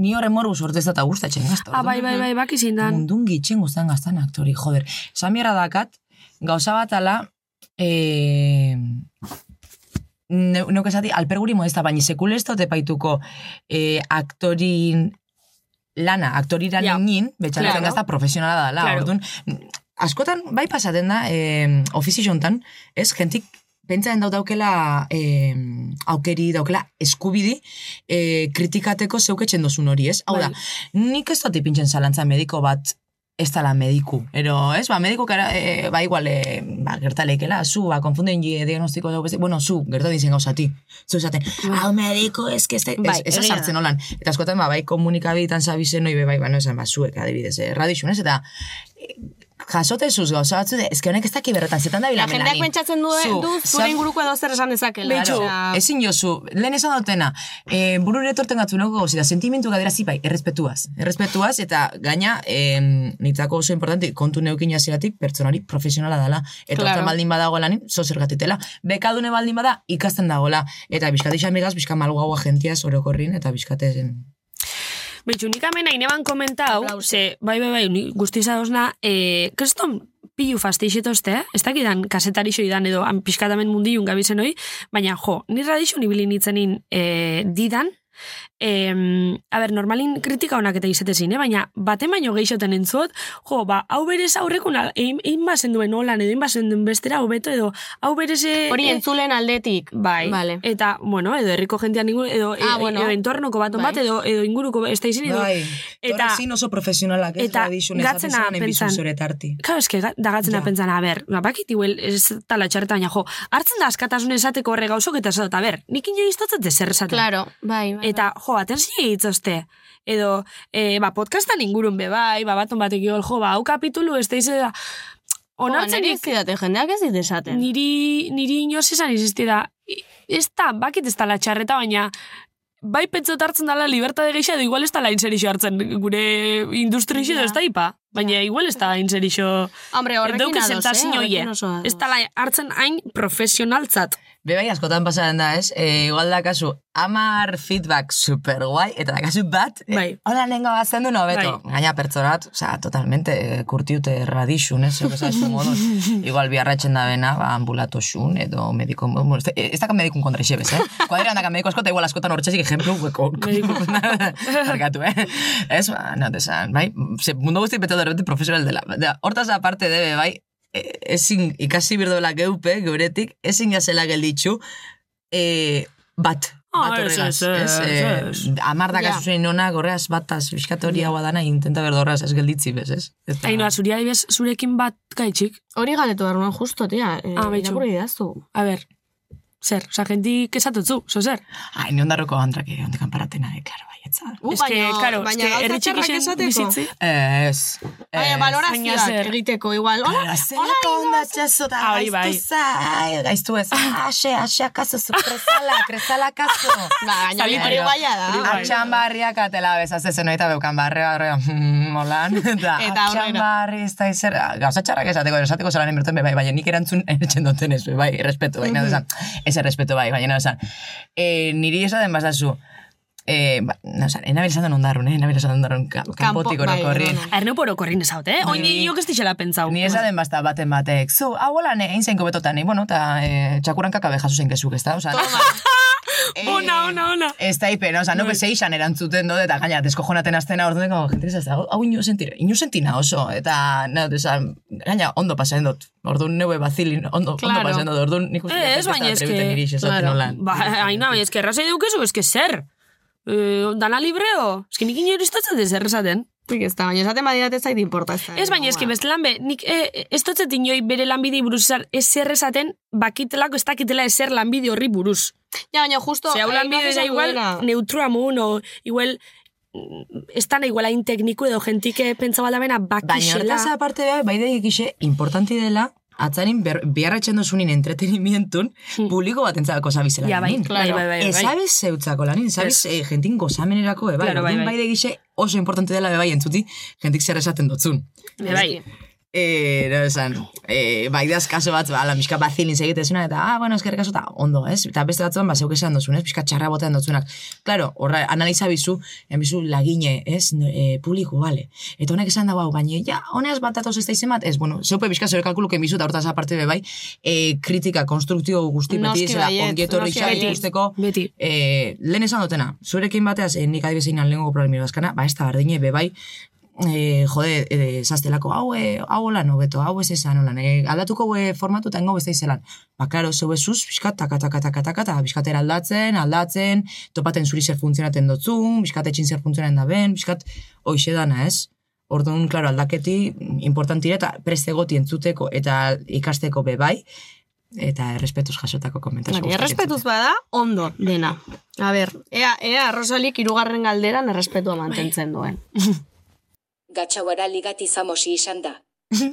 ni horren moru sortu ez da gustatzen gazta. Ah, bai, bai, bai, bak izin dan. Mundun gitxen guztan gaztan aktori, joder. Esan bierra dakat, gauza bat ala, eh, ne, neuk esati, alperguri modesta, baina sekule ez dut epaituko eh, aktorin lana, aktorira Ja. ninin, betxaren Claro. gazta profesionala dela, Claro. orduan, askotan, bai pasaten da, eh, ofizi jontan, ez, jentik, pentsaen daut daukela eh, aukeri, daukela eskubidi eh, kritikateko zeuketzen dozun hori, ez? Hau da, nik ez dut ipintzen zalantza mediko bat ez dala mediku. Ero, ez, ba, mediku kara, e, ba, igual, e, ba, gertaleikela, zu, ba, konfunden ji diagnostiko beste, bueno, zu, gerta dizen gauzati. Zu esaten, hau mediku, ez, ez, Bai, ez, sartzen holan. Eta askotan, ba, bai, komunikabitan zabizen, noi, bai, ba, no, esan, ba, zuek, adibidez, eh, radixun, ez, eta eh, jasote zuz gauza batzu, que honek ez daki berretan, zetan da La bilamen jendeak pentsatzen du, Zu, du zure inguruko edo zer esan dezakela. Betxu, ezin jozu, lehen esan dutena, e, burure etorten gatu nago gauzi da, sentimentu gadera zipai, errespetuaz. Errespetuaz, eta gaina, e, nitzako oso importante, kontu neukin jaziratik, pertsonari profesionala dela. Eta Claro. baldin badago lanin, zo zergatitela. Bekadune baldin bada, ikasten dagoela. Eta bizkate amigaz, bizka malguagoa gentiaz, orokorrin, eta bizkate zen. Betxu, nik hemen hain eban komentau, ze, bai, bai, bai, ni guzti zadozna, e, kriston pilu fasteixetozte, eh? ez dakidan kasetarixo idan edo pixkatamen mundiun gabizen hoi, baina jo, ni radixo nibili nitzenin e, didan, e, a ber, normalin kritika honak eta izetezin, eh? baina baten baino geixoten entzot, jo, ba, hau berez aurrekun, al- egin, egin bazen duen holan, edo egin bazen duen bestera, hobeto, edo, hau berez... e, Hori e, entzulen aldetik. Bai, Vale. eta, bueno, edo herriko jentean inguru, edo, Ah, e- bueno. edo entornoko baton Bai. bat, edo, edo inguruko ez da izin, edo, Bai, eta- eta, zin oso profesionalak, ez eta radixun, ez gatzena apesan pentsan- zure tarti. Claro, eske ga- da gatzena Ja. pentsana, a ber, ba, bakit igual ez tala txarreta, baina jo, hartzen da askatasun esateko horre gauzok eta esat, a ber, nik ino iztotzet dezer esaten. Claro, bai, bai. Eta, jo, atentzio hitzoste. Edo, e, ba, podcastan ingurun be, bai, ba, baton batek jo, jo, ba, hau kapitulu ez da izela, onartzen ez didate, jendeak ez dit esaten. niri, niri inoz esan izisti da, i- ez da, bakit ez da txarreta, baina bai pentsot hartzen dala libertade geisha, edo igual ez da inserixo hartzen gure industrixo, Ja. ez da ipa. Baina igual ez da inserixo... Hombre, horrekin ados, eh? Horrekin ados. Ez da hartzen hain profesionaltzat. Be bai, askotan pasaren da, ez? E, igual da kasu, amar feedback super guai, eta da kasu bat, e, Bai. hola nengo bazten du nobeto. Bai. Gaina pertsonat, osea, totalmente eh, kurtiute radixun, ez? Zeu esazu moduz. Igual biarratzen da bena, ba, ambulato xun, edo mediko, bueno, ez, ez daka medikun kontra xebez, eh? Kuadera handaka mediko askota, igual askotan hortxezik ejemplu, hueko, Barkatu, eh? Ez, ba, no, desan, bai? Ze, mundu guzti petu de profesional dela. Da, hortaz aparte debe, bai, e- ezin ikasi birdoela geupe, geuretik, ezin jazela gelditxu, e, bat. Ah, bat horregaz, ez, ez? ez, Eh, ez. Amar da Ja. kasu zen nonak, horregaz bataz, fiskat hori hau dana, intenta berdorraz ez gelditzi bez, ez? Eta- Ainoa, zuri adibes zurekin bat gaitxik. Hori galetu behar nuen justo, tia. Eh, Ah, betxu. irakurri idaztu. A ber, zer, oza, jentik esatutzu, zo zer? Ai, ni ondarroko gantrake, ondekan paratena, eh, klaro, baietza. Uh, Ez que, karo, baina que herri txikixen esateko. bizitzi. Ez. Baina, balorazioak egiteko, igual. Hola, Claro, zelako onda txazo da, Ah, hori bai. gaiztu zai, gaiztu ez, ase, ase akaso, zu krezala, krezala akaso. Ba, baina hori Zalipero. guaia da. Atxan barriak atela bezaz ezen eta beukan barri barri, mm, molan, eta atxan barri ez da izer, gauza txarrak esateko, esateko zelan be, bai, baina nik erantzun etxen duten ez, bai, respeto, bai, nahi ez respeto, bai, baina nahi e, niri esaten bazazu, eh, ba, no, esan, enabil esan den ondarrun, eh, enabil esan den ondarrun, ka- kanpotik bai, orokorrin. no, no. Erne poro korrin esaut, eh? Oin Ni- nio ez dixela pentsau. Ni esaten basta baten batek, zu, hau hola, ne, egin zainko betotan, ni, bueno, eta eh, txakuran kakabe jaso zein kezuk, ez da? Osa, eh, Ona, ona, ona. Ez da ipen, oza, nuke zeixan erantzuten dode, eta gaina, deskojonaten aztena orduan, como, gente, ez da, hau ino sentire, ino sentina oso, eta, no, oza, gaina, ondo pasaen dut, orduan neue bazilin, ondo, Claro. ondo pasaen dut, orduan nik uste Ez, baina eske... Claro. Ba, aina, baina eske errazai dukezu, eske zer? Eh, dana libreo? Eske nik ino iristatzen ez errezaten. Nik ez da, baina esaten badiat ez zait importa ez da. Ez baina eske bestelan be, nik eh, ez dotzet inoi bere lanbidei buruz ezer ezer esaten, bakitelako ez dakitela ezer lanbide horri buruz. Ja, baina justo... Ze hau eh, lanbide da esan igual neutroa mun, o igual mm, ez dana igual hain tekniku edo jentike pentsa baldamena Baina bakixela. hortaz aparte, bai, bai da ikixe, importanti dela, atzarin ber, biarratzen dozunin entretenimientun, publiko bat entzako zabizela. Hmm. Ja, bai, lanin. bai, bai, bai, Ez bai. sabes zeutzako lanin, sabes eh, jentin gozamenerako, e, bai, Claro, bai, bai. bai ikixe oso importante dela, be bai, entzuti, jentik zer esaten dotzun. Be, bai. Eh, no esan, eh, bai daz kaso bat, ba, la miska bazilin segitezuna, eta, ah, bueno, eskerrik aso, eta ondo, ez? Eta beste batzuan, ba, zeuk esan dozun, ez? Pizka txarra botean dotzunak. Claro, horra, analiza bizu, bizu lagine, ez? E, publiko, bale. Eta honek esan dago, hau, baina, ja, honeaz bat atoz ez da izen bat, ez, bueno, zeupe bizka zure kalkuluko bizu, eta hortaz aparte be bai, e, kritika, konstruktio guzti beti baietz, ongietorri xa ikusteko, Beti. e, lehen esan dutena, zurekin bateaz, e, nik adibezein lehenko problemi bazkana, ba, ez da bardine, be bai, e, jode, e, zaztelako, hau, e, hau holan hobeto, hau ez esan holan, e, aldatuko e, formatu eta ingo beste izelan. Ba, klaro, zeu ezuz, biskat, taka, taka, taka, taka, biskatera aldatzen, aldatzen, topaten zuri zer funtzionaten dotzun, biskat etxin zer funtzionaten da ben, biskat, hoixe dana, ez? Orduan, klaro, aldaketi importantire eta preste goti entzuteko eta ikasteko be bai, eta errespetuz jasotako komentazio. Hori, errespetuz bada, ondo, dena. A ber, ea, ea, Rosalik irugarren galderan errespetua mantentzen duen. Gatxauara ligati zamosi izan da.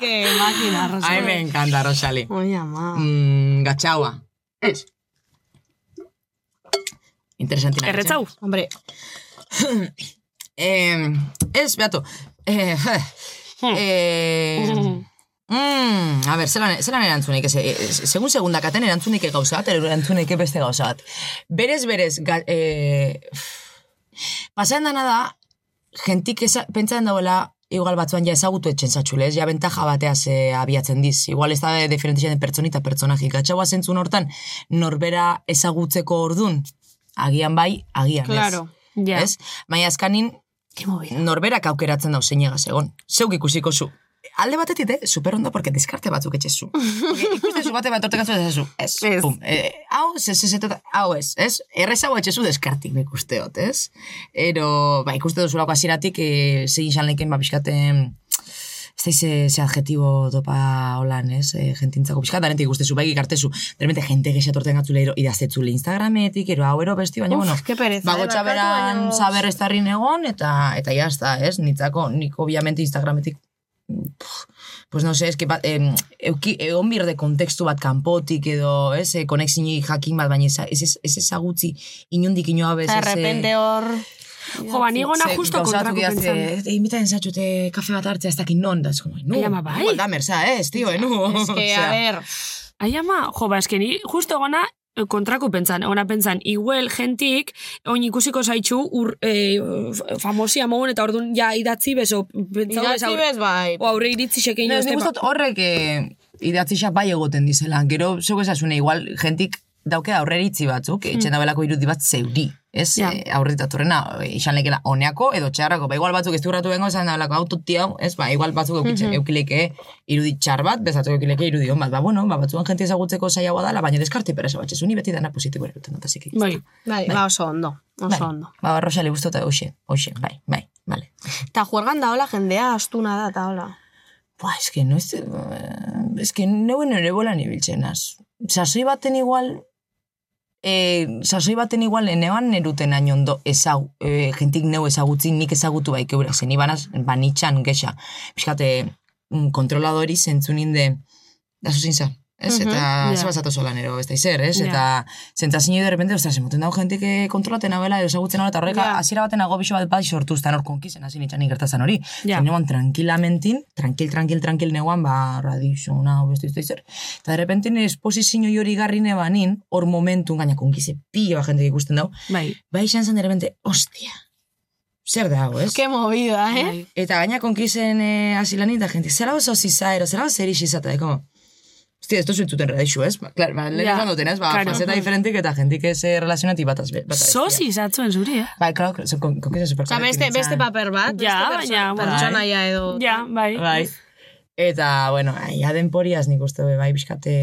Que makina, Ai, me encanta, Rosali. Oi, ama. Mm, gatxaua. Ez. Interesantina. Erretzau. Hombre, Eh, ez, beatu. Eh, eh, mm, a ber, zelan, zelan erantzunik, ez, eh, segun segundak aten erantzunik gauza bat, erantzunik beste gauza bat. Berez, berez, ga, eh, pasaen dana da, jentik eza, pentsatzen dauela, igual batzuan ja ezagutu etxen zatxule, ez, ja bentaja bateaz eh, abiatzen diz. Igual ez da diferentizia den pertsoni eta pertsonaji. Gatxaua zentzun hortan, norbera ezagutzeko ordun, agian bai, agian claro. ez. Ja. Ez? Baina azkanin, norberak aukeratzen dau zeinegaz egon. Zeuk ikusiko zu. Alde batetik, eh, super ondo, porque diskarte batzuk etxezu. Porque ikuste zu bate bat ortekatzu ez zu. Ez, Ez. pum. Eh, hau, ze, ze, ze, tota- hau ez, ez? Errez hau etxezu deskartik nik usteot, ez? Ero, ba, ikuste duzulako hasieratik eh, zein izan lehen, ba, pixkaten, ez da ze, ze adjetibo dopa holan, ez? E, jentintzako pixkat, danetik ikustezu, bai ikartezu, dermente jente gexat orten gatzule, ero, idaztetzule Instagrametik, ero, hau, ero, besti, baina, bueno, ke pereza, Ba, eh, beran baina- saber estarrin egon, eta, eta jazta, ez? Nitzako, nik obviamente Instagrametik pues no sé, es que bat, em, euki, egon bir de kontekstu bat kanpotik edo, ez, e, konexini jakin bat, baina ez, ez, ez ezagutzi inundik inoa bez, de repente hor... Jo, ba, ni gona justo kontrako pentsan. Te invitaten zatxute kafe bat hartzea ez dakin non, da, ez como, nu, Ai, ama, bai. igual da merza, ez, tío, eh, nu. Es que, a ver, Ai ama, jo, ba, eske ni justo gona eh, kontrako pentsan, ona pentsan, igual jentik, oin ikusiko zaitxu, ur, eh, f- famosia mogun, eta orduan ja idatzi bezo, pentsau bez idatzi bez bai. o aurre iritzi xekein Ne, jozte, nik horrek eh, idatzi xa bai egoten dizela. Gero, zeu esasune, igual, jentik dauke aurreritzi batzuk, mm. etxen dabelako irudi bat zeuri, ez? Ja. E, aurritaturrena, izan lekela oneako edo txarrako, ba, igual batzuk ez durratu bengo, esan dabelako autoti hau, ez? Ba, igual batzuk eukitxe, Mhm. eukileke irudi txar bat, bezatu eukileke irudi hon bat, ba, bueno, ba, batzuan jente ezagutzeko zailagoa dela, baina deskarti peresa batxe, zuni beti dana positibo eruten dut, así que... Bai. Bai, ba oso ondo, oso Bai. ondo. Ba, Rosa, le gustota, hoxe, hoxe, bai, bai, vale. Ta juergan da hola jendea astuna da ta hola. Ba, es que no ez... eh, Es que neuen ere bolan ibiltzen az. Sasoi baten igual... E, sasoi baten igual enean neruten hain ondo ezau, e, jentik neu ezagutzi nik ezagutu baik eurek, zen ibanaz banitxan gexa. Piskate, mm, kontroladori zentzunin de, da zuzin za, ez? Mhm, Eta ja. zeba zato solan ero, ez da izer, ez? Ja. Eta zentzazin de repente, ostras, emoten dago jentik kontrolaten abela, edo ezagutzen hori, eta horrek Ja. hasiera baten agobixo bat bai sortu ztan hor konkizen, hasi nitxan ikertazan hori. Ja. Neuan tranquilamentin, tranquil, tranquil, tranquil neuan, ba, radizuna, beste izte zer. Eta de repente esposizio hori garri nebanin, hor momentu, gaina konkize pila jende ikusten dau, Bai. bai izan zen de repente, ostia, zer dago, ez? Qué movida, eh? Eta gaina konkizen eh, asilanin, eta gente, zera oso zizaero, zera oso zer izata, como, Hostia, esto zuen redexu, ez? Klar, ba, lehen Ja, esan duten, ez? Ba, claro. faceta diferentik eta jentik ez eh, relazionati bataz. be- bataz Sosi zatzuen zuri, eh? Bai, claro, kon, konkizen super Osa, beste, beste paper bat, beste Ja, perso- baina, bueno. pertsonaia edo... Ja, bai. Bai. Eta, bueno, ja denporiaz nik uste bai, bizkate,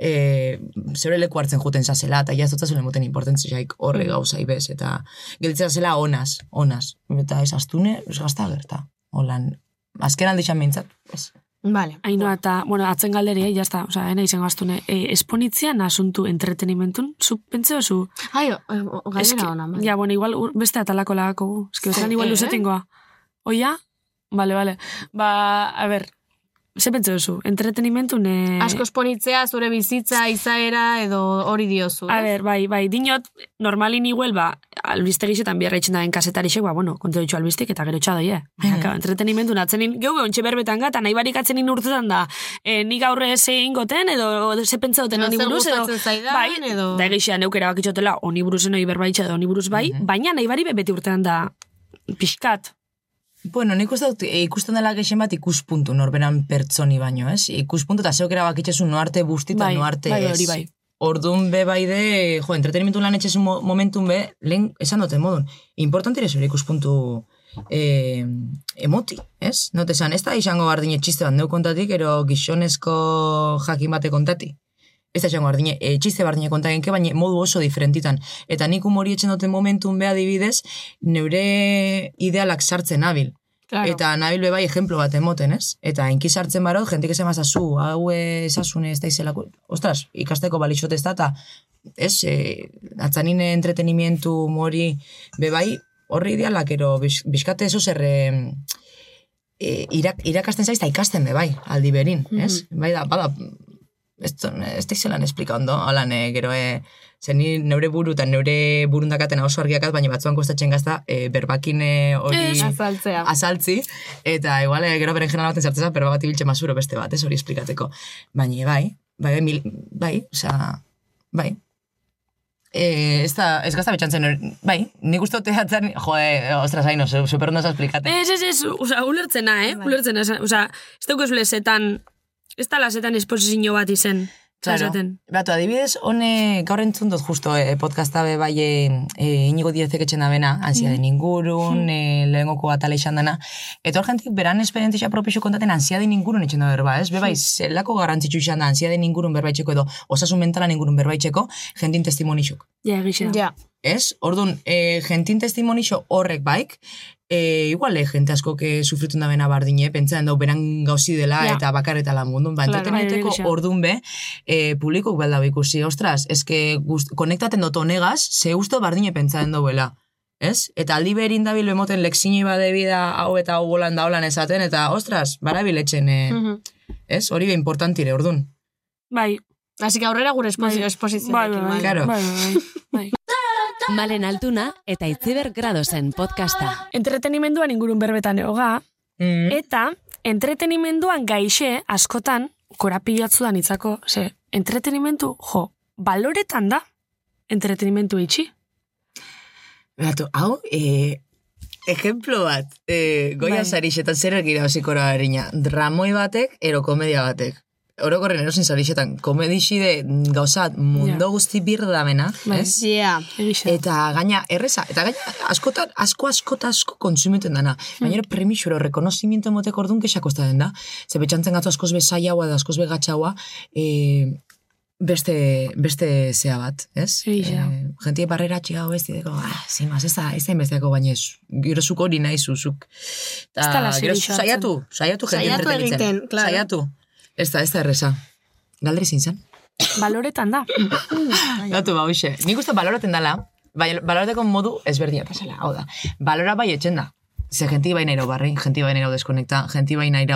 e, zeure leku hartzen juten zazela, eta ja ez dut zuen moten importantziaik horre gauza ibez, eta gelditzen zela onaz, onaz. Eta ez astune, ez gazta gerta. Holan, azken aldixan mintzat, ez. Vale. Ainoa eta, bueno, atzen galderi, eh, jazta, oza, ena izango astune, e, esponitzean asuntu entretenimentun, zu pentseo zu? Ai, o- o- galdera ona, bai. Ja, bueno, igual ur- beste atalako lagako gu. Eske, bezan igual Eh? Oia? Vale, vale. Ba, a ber, ze pentseo zu? Entretenimentun, eh... Asko esponitzea, zure bizitza, izaera, edo hori diozu. A ber, bai, bai, dinot, normalin igual, ba, albiste gizetan biarra itxen daen kasetarixek, ba, bueno, konte ditxu albistik eta gero txadoi, eh? Baina, mm. entretenimentu atzenin, geu ontxe berbetan gata, nahi barik atzenin urtetan da, e, nik aurre zein goten, edo, ze pentsa duten honi buruz, edo, zaidan, bai, edo- da egixea neukera bakitxotela, honi buruzen hori berbaitxe edo honi buruz bai, baina nahi bari be beti urtean da, pixkat, Bueno, nik uste dut e, ikusten dela gexen bat ikuspuntu norberan pertsoni baino, ez? Ikuspuntu eta zeok erabakitzezu noarte busti eta Bai, noarte bai, hori bai. Orduan be bai de, jo, entretenimentu lan etxezu mo momentun be, lehen esan duten modun, importantire zure ikuspuntu eh, emoti, ez? Note esan, ez da izango bardine txiste bat neu kontatik, ero gizonezko jakin bate kontati. Ez da izango bardine, e, txiste bardine kontagenke, baina modu oso diferentitan. Eta nik humori etxen duten momentun be adibidez, neure idealak sartzen nabil. Claro. Eta nabil bai ejemplo bat emoten, ez? Eta inki sartzen barot, jentik esan mazazu, hau esasune ez da izelako, ostras, ikasteko balixote ez da, eta ez, e, atzanine entretenimientu mori, be bai, horri idealak, ero, biz- bizkate eso zer, e, irak, irakasten zaiz, eta ikasten be bai, aldi berin, ez? Bai da, bada, ez, ez da izelan esplika ondo, holan, e, gero, e, zen ni neure buru eta neure burundakatena oso argiakat, baina batzuan kostatzen gazta, e, berbakin e, hori Azaltzea. azaltzi, eta igual eh, gero beren general baten sartzeza, pero bat ibiltzen mazuro beste bat, ez hori esplikateko. Baina bai, bai, bai, mil, bai, osea, bai. E, ez da, ez gazta betxantzen, bai, nik uste dute atzan, jo, e, ostras, haino, su- super ondo esplikate. Ez, ez, ez, oza, ulertzena, eh? Ulertzena, oza, ez dugu ez lezetan, ez da lazetan esposizio bat izen. Claro. Batu, adibidez, hone, gaur entzun dut justo e, podcasta be bai e, e, inigo diezek etxen da bena, ansiaden ingurun, e, lehengoko atale izan dana, eta hor jentik beran esperientzia propixo kontaten ansiaden ingurun etxen da berba, ez? Be bai, zelako garrantzitsu izan da ansiaden ingurun berbaitzeko edo osasun mentalan ingurun berbaitzeko jentin testimonixuk. Ja, egixe. Ja. Ez? Orduan, e, jentin testimonixo horrek baik, e, igual e, jente asko que sufritun da bena bardine, pentsatzen dau beran gauzi dela Ja. eta bakarreta lan mundun. Ba, Claro, entretenimenteko bai, ordun be, e, publikok belda ikusi, ostras, eske gust, konektaten dut honegaz, ze usto bardine pentsatzen dauela. Ez? Eta aldi berin dabil emoten lexini bade bida hau eta hau bolan da holan esaten, eta ostras, barabil etxen, e, Mhm. ez? Hori be importantire, ordun. Bai, Así que aurrera gure esposizio, esposizio. bai, bai, bai, Claro. bai, bai, bai. Malen Altuna eta Itziber Gradosen podcasta. Entretenimenduan ingurun berbetan eoga, Mm. eta entretenimenduan gaixe askotan, korapilatzu da nitzako, ze, entretenimentu, jo, baloretan da, entretenimentu itxi. Batu, hau, e, ejemplo bat, e, goia Bai. sarixetan zer egira osikora harina, dramoi batek, ero komedia batek. Orokorren erosin zarixetan, komedixide gauza mundo Ja. guzti birdamena, Bai. ez? Yeah. Eta gaina, erreza, eta gaina, askotan, asko, askota, asko konsumiten dana. Gainera, premixuro, rekonozimiento moteko orduan kexako ez da den da. Ze betxantzen gatu askoz be zailaua da askoz be gatxaua, e, beste, beste zea bat, ez? Egia. E, gentie barrera txiga besti deko, ah, zimaz, ez da, ez da inbesteako baina ez, gero zuk hori nahi zuzuk. Ez serio zu- sartzen. saiatu, saiatu jende Saiatu egiten, claro. Saiatu. Ez da, ez da erreza. Galderi zin zen. Baloretan da. Gatu ba, hoxe. Nik uste baloraten dala, bai, balorateko modu ezberdina pasala, hau da. Balora bai etxen da. Ze genti bai nahi barrein, genti bai nahi deskonekta, genti bai nahi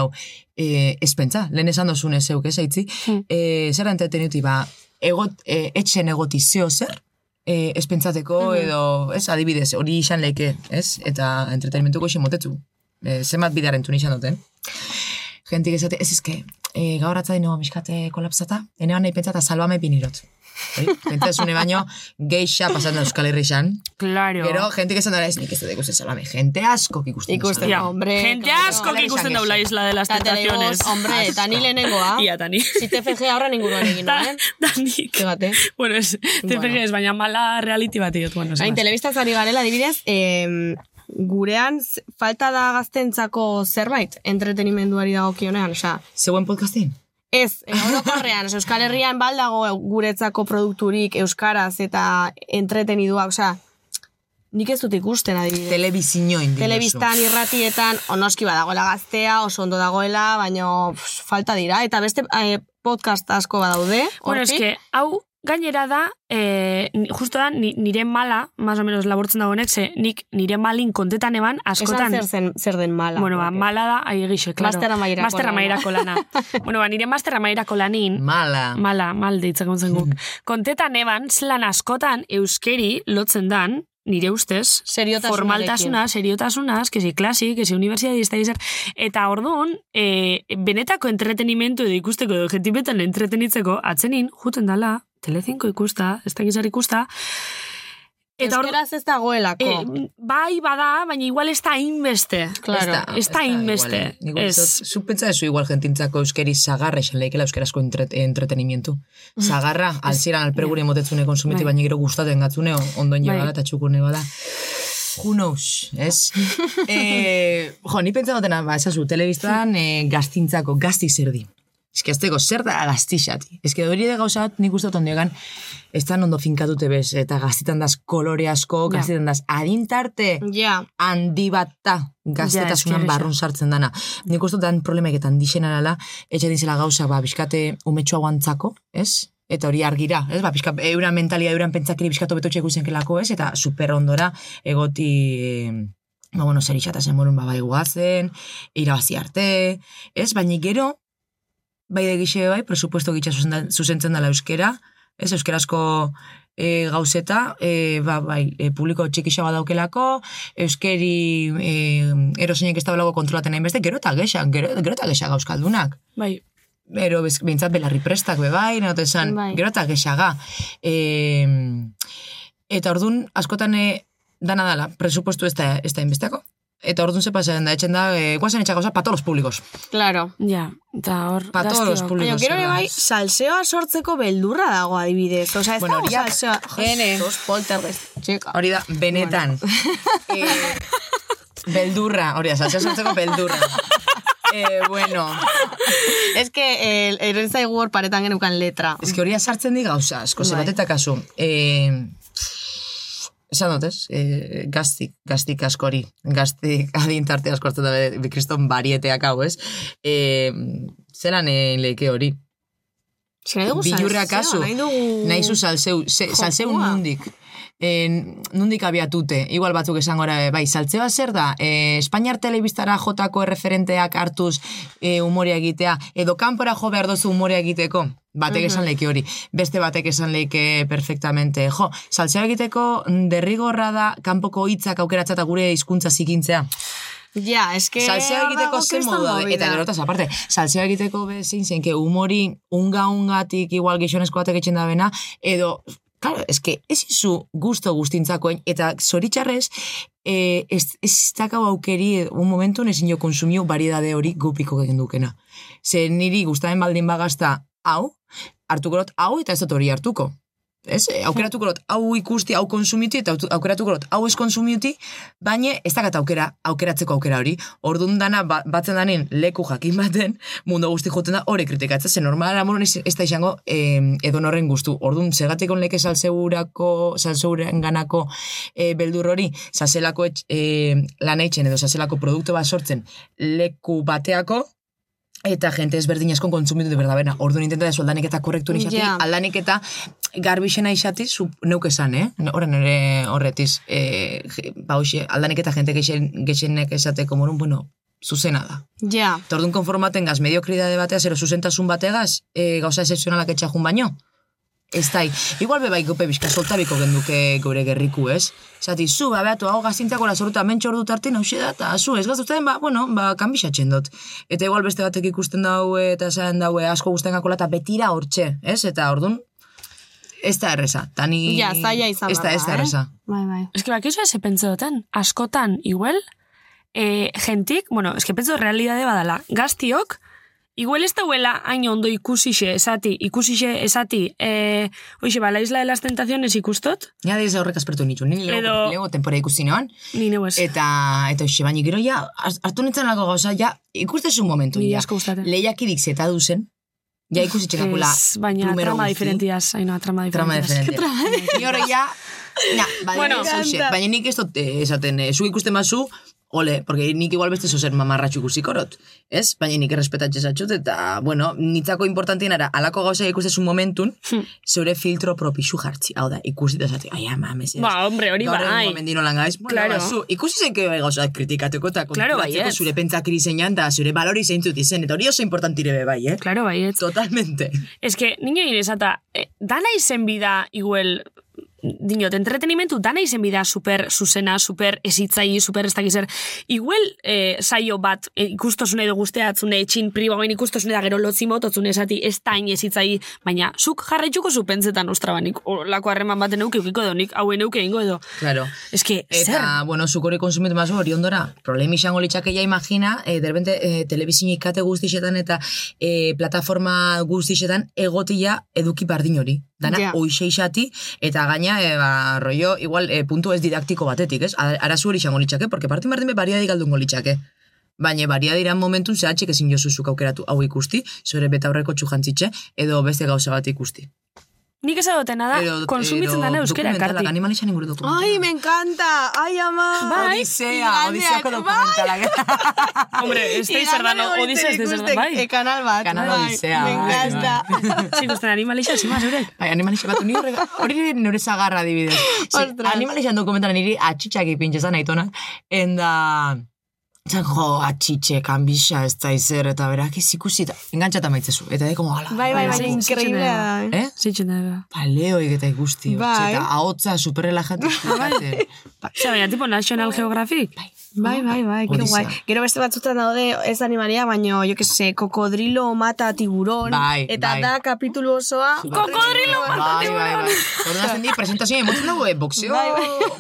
e, espentza, lehen esan dozun ez zeuk ez aitzi, e, zer entreteniuti ba, egot, e, etxen egoti zeo zer, e, espentzateko edo, ez, adibidez, hori izan leike, ez, eta entretenimentuko isen motetzu, e, zenbat bidaren tun izan duten. Gentik esate, ez ezke, e, gaur atzai no miskate kolapsata, enean nahi pentsata salvame pinirot. Hori, Pentsasune baino, geixa pasando Euskal Herri xan. Claro. Gero, jentik esan dara ez, nik ez dut ikusten salvame. Gente asko ikusten. Ikusten, Ja. hombre. Gente asko que ikusten esan daula isla de las Ta te digo, tentaciones. hombre, eta ni lehenengoa. Ia, tani. Si TFG ahora ninguruan egin Da, nuen. danik. Fíjate. Bueno, es, te Bueno. pegues, baina mala reality bat diot, bueno, Hain, telebistaz ari garela, adibidez, em, gurean falta da gaztentzako zerbait entretenimenduari dagokionean, osea, Zeuen podcastin? Ez, orokorrean, Euskal Herrian baldago guretzako produkturik euskaraz eta entretenidua, osea, nik ez dut ikusten adibidez. Telebizinoin. Telebistan, irratietan, onoski badagoela gaztea, oso ondo dagoela, baina pff, falta dira. Eta beste eh, podcast asko badaude. Bueno, eske, hau gainera da, eh, ni- justo da, ni- nire mala, más o menos laburtzen dagoenek, ze nik nire malin kontetan eban, Esan askotan... zer, zen, zer den mala. Bueno, ba, mala da, ahi egixe, claro. Master amaierako Master lana. amaierako lana. bueno, ba, nire master amaierako lanin, Mala. mala, mal deitzak ontzen guk. Kontetan eban, zelan askotan euskeri lotzen dan, nire ustez, formaltasuna, seriotasuna, que si klasi, que si universidadista izar, eta orduan, e, benetako entretenimentu edo ikusteko edo jentibetan entretenitzeko, atzenin, juten dala, telecinko ikusta, ez dakizar ikusta, eta hor, Euskeraz ez dagoelako. e, bai bada, baina igual ez da hainbeste. Claro. ez da eh. Nik Ez. Zuk pentsa dezu igual gentintzako euskeri zagarra esan leikela euskarazko entret, entretenimientu. Zagarra, alziran alpergure motetzune konsumiti, Bai. baina gero gustaten gatzune, ondoin Bai. bada eta txukurne bada. Who knows, ez? e, jo, ni pentsa dutena, ba, esazu, telebistan e, gaztintzako, gazti zer di. Que azteko, zer da gaztixati? Que hori de gauza bat, nik uste dut ondegan, ez da ondo finkatute bez, eta gaztitan daz kolore asko, Ja. gaztitan daz adintarte, Ja, handi bat da gaztetasunan eske barrun sartzen dana. Nik uste dan problemek eta handixen arala, etxe dintzela gauza, ba, bizkate umetxoa guantzako, ez? Eta hori argira, ez? Ba, bizka, euran mentalia, euran pentsakiri bizkatu betotxe ikusen kelako, ez? Eta super ondora, egoti, ba, bueno, zer isata zen morun, ba, bai guazen, irabazi arte, ez? Baina gero, bai de gixe bai, presupuesto gitxa zuzen- zuzentzen dela euskera, ez? Euskarazko e, gauzeta, e, ba, bai, e, publiko txikixa badaukelako, euskeri e, eroseinek ez da kontrolaten nahi beste, gero eta gexa, gero, gero eta gexa gauzkaldunak. Bai, Ero, bintzat belarri prestak be bai, nahote esan, Bai. gero eta gexaga. E, eta ordun askotan e, dana dala, presupuestu ez da, ez da inbesteako. Eta ordun ze pasen da, etxen da, e, guazen etxa gauza, pa todos públicos. claro. ja, eta hor, Pa todos los gaztiok. públicos. Baina, gero ere zer da. bai, salseoa sortzeko beldurra dago adibidez. Osea, ez Bueno, dago salseoa. Ene. Jesus, poltergeist, txika. Hori da, benetan. eh, beldurra, hori da, salsa sortzeko beldurra. eh, bueno, Ez que, eh, eren zaigu hor paretan genukan letra. ez que hori sartzen di gauza, asko, ze Bai. bat eta kasu. Eh, esan dut, ez? Eh, gaztik, gaztik askori, gaztik adintarte asko hartzen da, kriston barieteak hau, ez? Eh, zelan eh, leike hori? Bilurra kasu, nahi dugu... nahi zu se, salseu Jokua. nundik. E, nundik abiatute, igual batzuk esango era, bai, saltzeoa zer da, e, Espainiar telebistara jotako erreferenteak hartuz e, umorea egitea, edo kanpora jo behar dozu umorea egiteko, batek esan leike hori, beste batek esan leike perfectamente, jo, saltzeoa egiteko mm, derrigorra da kanpoko hitzak aukeratzata gure hizkuntza zikintzea. Ja, es que... Salseo hor egiteko kriston modu, eta gero eta aparte, salseo egiteko be zein zen, que humori unga-ungatik igual gixonezko batek etxen da bena, edo, claro, es que ez izu gusto guztintzakoen, eta zoritxarrez, e, ez, ez dakau aukeri, un momentu ezin jo konsumio variedade hori gupiko egin dukena. Ze niri gustatzen baldin bagazta hau, hartuko hau eta ez dut hori hartuko. Ez, aukeratuko dut hau ikusti, hau konsumiti, eta aukeratuko dut hau ez konsumiti, baina ez dakat aukera, aukeratzeko aukera hori. Ordun dana, ba, batzen danin leku jakin baten, mundu guzti joten da, hori kritikatzen, ze normal amoron ez, da izango eh, edo norren guztu. Ordun segatik onleke salseurako, salseuren ganako eh, beldur hori, saselako etx, eh, lan eitzen edo saselako produktu bat sortzen leku bateako, eta jente ezberdin askon kontsumitu de berdabena. Orduan intenta dezu aldanik eta korrektu nixati, Ja. aldanik eta garbixena isati, zu, neuk esan, eh? Horren ere horretiz, eh, ba hoxe, aldanik eta jente gexen, gexenek esateko morun, bueno, zuzena da. Ja. Eta orduan konformaten gaz, mediokridade batea, zero zuzentasun bategaz, e, gauza excepzionalak etxajun baino. Ez da, igual bebai gope bizka soltabiko genduke gure gerriku, ez? Zati, zu, ba, behatu, hau gaztintzako la zoruta mentxo ordu tartin, hau da, eta zu, ez gaztuzten, ba, bueno, ba, kanbixatzen dut. Eta igual beste batek ikusten daue, eta esan daue, asko gusten gakola, eta betira hortxe, ez? Eta orduan, ez da erreza. Tani... Ja, zaila izan Ez da, ez da eh? erreza. Bai, bai. Ez que bakizu ez pentsa duten, askotan, igual, e, gentik, bueno, ez que pentsa realidade badala, gaztiok, igual ez dauela hain ondo ikusixe esati, ikusixe esati, e, oixe, ba, la isla de las tentaciones ikustot, Ja, ez horrek aspertu nitu. Ni lego, Edo- lego tempora ikusi noan, ni neu ez. Eta, eta hoxe, baina gero ja, hart- hartu nintzen lako gauza, ja, ikustezu momentu. Ni asko gustatzen. Lehiakirik zeta duzen, ja ikusi txekakula Ez, baina trama diferentiaz, haino, trama Trama diferentiaz. diferentia. Ni horre ja, ja, baina, Bueno. bueno, baina nik ez dut eh, esaten, eh, zu ikusten bazu, ole, porque nik igual beste zozer mamarratxu ikusikorot, ez? Baina nik errespetatxe zatxut, eta, bueno, nitzako importantien ara, alako gauza ikustezu momentun, Hmm. zeure filtro propixu jartzi, hau da, ikusi da zati, ai, ama, mesedez. Ba, hombre, hori Gaur bai. egungo mendino lan gaiz, bueno, Claro. ba, zu, ikusi zenke bai gauza kritikateko eta Claro, baietz. zure pentsakiri zeinan, eta zure balori zeintzut izen, eta hori oso importantire be bai, eh? Claro, baiet. Totalmente. Ez que, niño esata, eh, dana izen bida, igual, dinot, entretenimentu dana izen bida super zuzena, super ezitzai, super ez dakizer. Igual eh, saio bat eh, ikustosune edo guzteatzune etxin pribagoen ikustosune da gero lotzi mototzune esati ez da hain ezitzai, baina zuk jarraitzuko zu pentsetan ostra banik, lako harreman baten euke eukiko edo nik hauen euke ingo edo. Claro. Ez que, Eta, zer? bueno, zuk hori konsumitu mazu hori ondora, problemi izango litzakeia imagina, e, derbente e, telebizin ikate guztixetan eta e, plataforma guztixetan egotia eduki bardin hori. Dana Ja. hoixe isati, eta gaina, e, ba, rollo, igual, e, puntu ez didaktiko batetik, ez? Arazu hori izango litzake, porque partin bardin be bariadik galdungo litzake. Baina baria diran momentun zehatxik ezin jozuzuk aukeratu hau ikusti, zure beta aurreko txujantzitxe, edo beste gauza bat ikusti. Nik ez dutena da, konsumitzen dana euskera dokumentalak, karti. Animalixan inguru dokumentalak. Ai, me encanta! Ai, ama! Bai. Odisea, Odiseako bai. dokumentalak. Hombre, ez da izan dano, odizea ez da izan bai. e, kanal bat. Kanal bai. Odisea, Me bai, encanta. Zikusten animalixa, zima, zurek. Bai, animalixa bat, hori nire nire zagarra adibidez. Sí, Ostras. animalixan dokumentala niri atxitxak ipintxezan aitona, enda... Zan, jo, atxitxe, kanbixa, ez da izer, eta berak ez ikusi, eta engantxata maitzezu. Eta de, como, ala, Bai, bai, bai, Bai, increíble bai. da. Eh? Zitzen da, da. Paleoik eta ikusti, Bai. eta ahotza superrelajante. bai. Zer, baina, tipo National Geographic? Bai, bai, bai, que Odisea. guai. Gero beste batzutan daude ez animalia, baino, jo que se, kokodrilo mata tiburon. Bai, eta bai. da kapitulu osoa. Kokodrilo Bai, bai, bai. Orduan di, presentazioa emotzen dugu, eh, boxeo,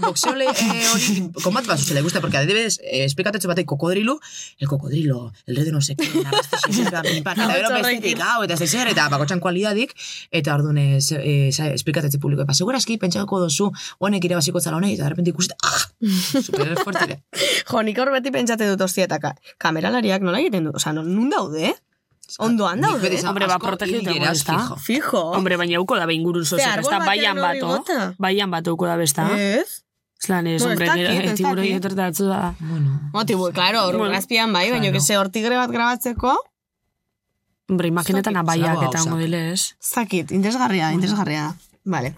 boxeo le, eh, hori, kombat bat zuzela gusta, porque adibidez, eh, esplikatetze batek kokodrilu, el cocodrilo, el rey de no sé qué, narraste xixera, pinpan, eta gero bestetik, hau, eta zezer, eta bakotxan kualidadik, eta orduan, eh, ze- eh, esplikatetze publiko, epa, segurazki, pentsako dozu, honek irabaziko zala honek, eta derrepente ikusita, ah, super fuertire. Jo, nik hor beti pentsate dut ostia, eta ka, kameralariak nola egiten du? Non, nun daude? Ondoan Nik daude? esan Hombre, ba, geraz, dago, ezta? fijo. Fijo. Hombre, baina uko da behin gurun zozer, ez da baian bota? Baian bato uko da besta. Ez? Zlan ez, ez hombre, ez tiburoi da. Bueno, Motibu, claro, hor Bueno, gazpian bai, baina claro. que se hortigre bat grabatzeko, Hombre, imaginetan abaiak eta gauzak. modilez. zakit, interesgarria, interesgarria. Vale.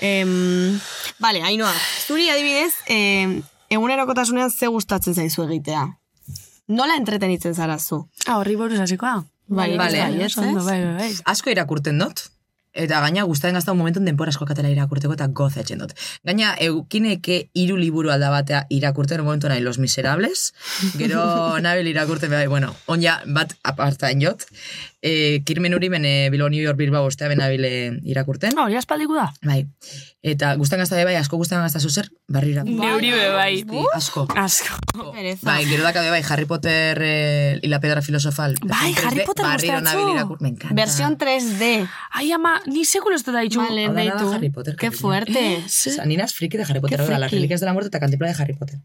Em, vale, hainoa, zuri adibidez, em, egunerokotasunean ze gustatzen zaizu egitea? Nola entretenitzen zara zu? Ah, horri boruz hasikoa. Bai, Vale. bai, ez, ondo, ez? bai, bai, bai. asko irakurten dut. Eta gaina guztaren gazta un momentun denpora asko katela irakurteko eta gozatzen dut. Gaina, eukineke hiru liburu alda batea irakurten momentu nahi Los Miserables, gero nabil irakurten bai, bueno, onja bat apartain jot. E, kirmen hori ben e, Bilbao New York Bilbao ostea benabile irakurten. No, hori aspaldiko da. Bai. Eta guztan gazta bai, asko guztan gazta zuzer, barrira. Neuri be bai. Asko. Asko. Pereza. Bai, gero daka be bai, Harry Potter eh, y la piedra filosofal. Bai, versión Harry 3D, Potter barriro gustatzu. nabil irakur, me encanta. Versión 3D. Ai, ama, ni sekulo ez da ditu. Vale, da. Harry Potter, Qué fuerte. O sea, Nina es friki de Harry Potter, las reliquias de la muerte eta cantipla de Harry Potter.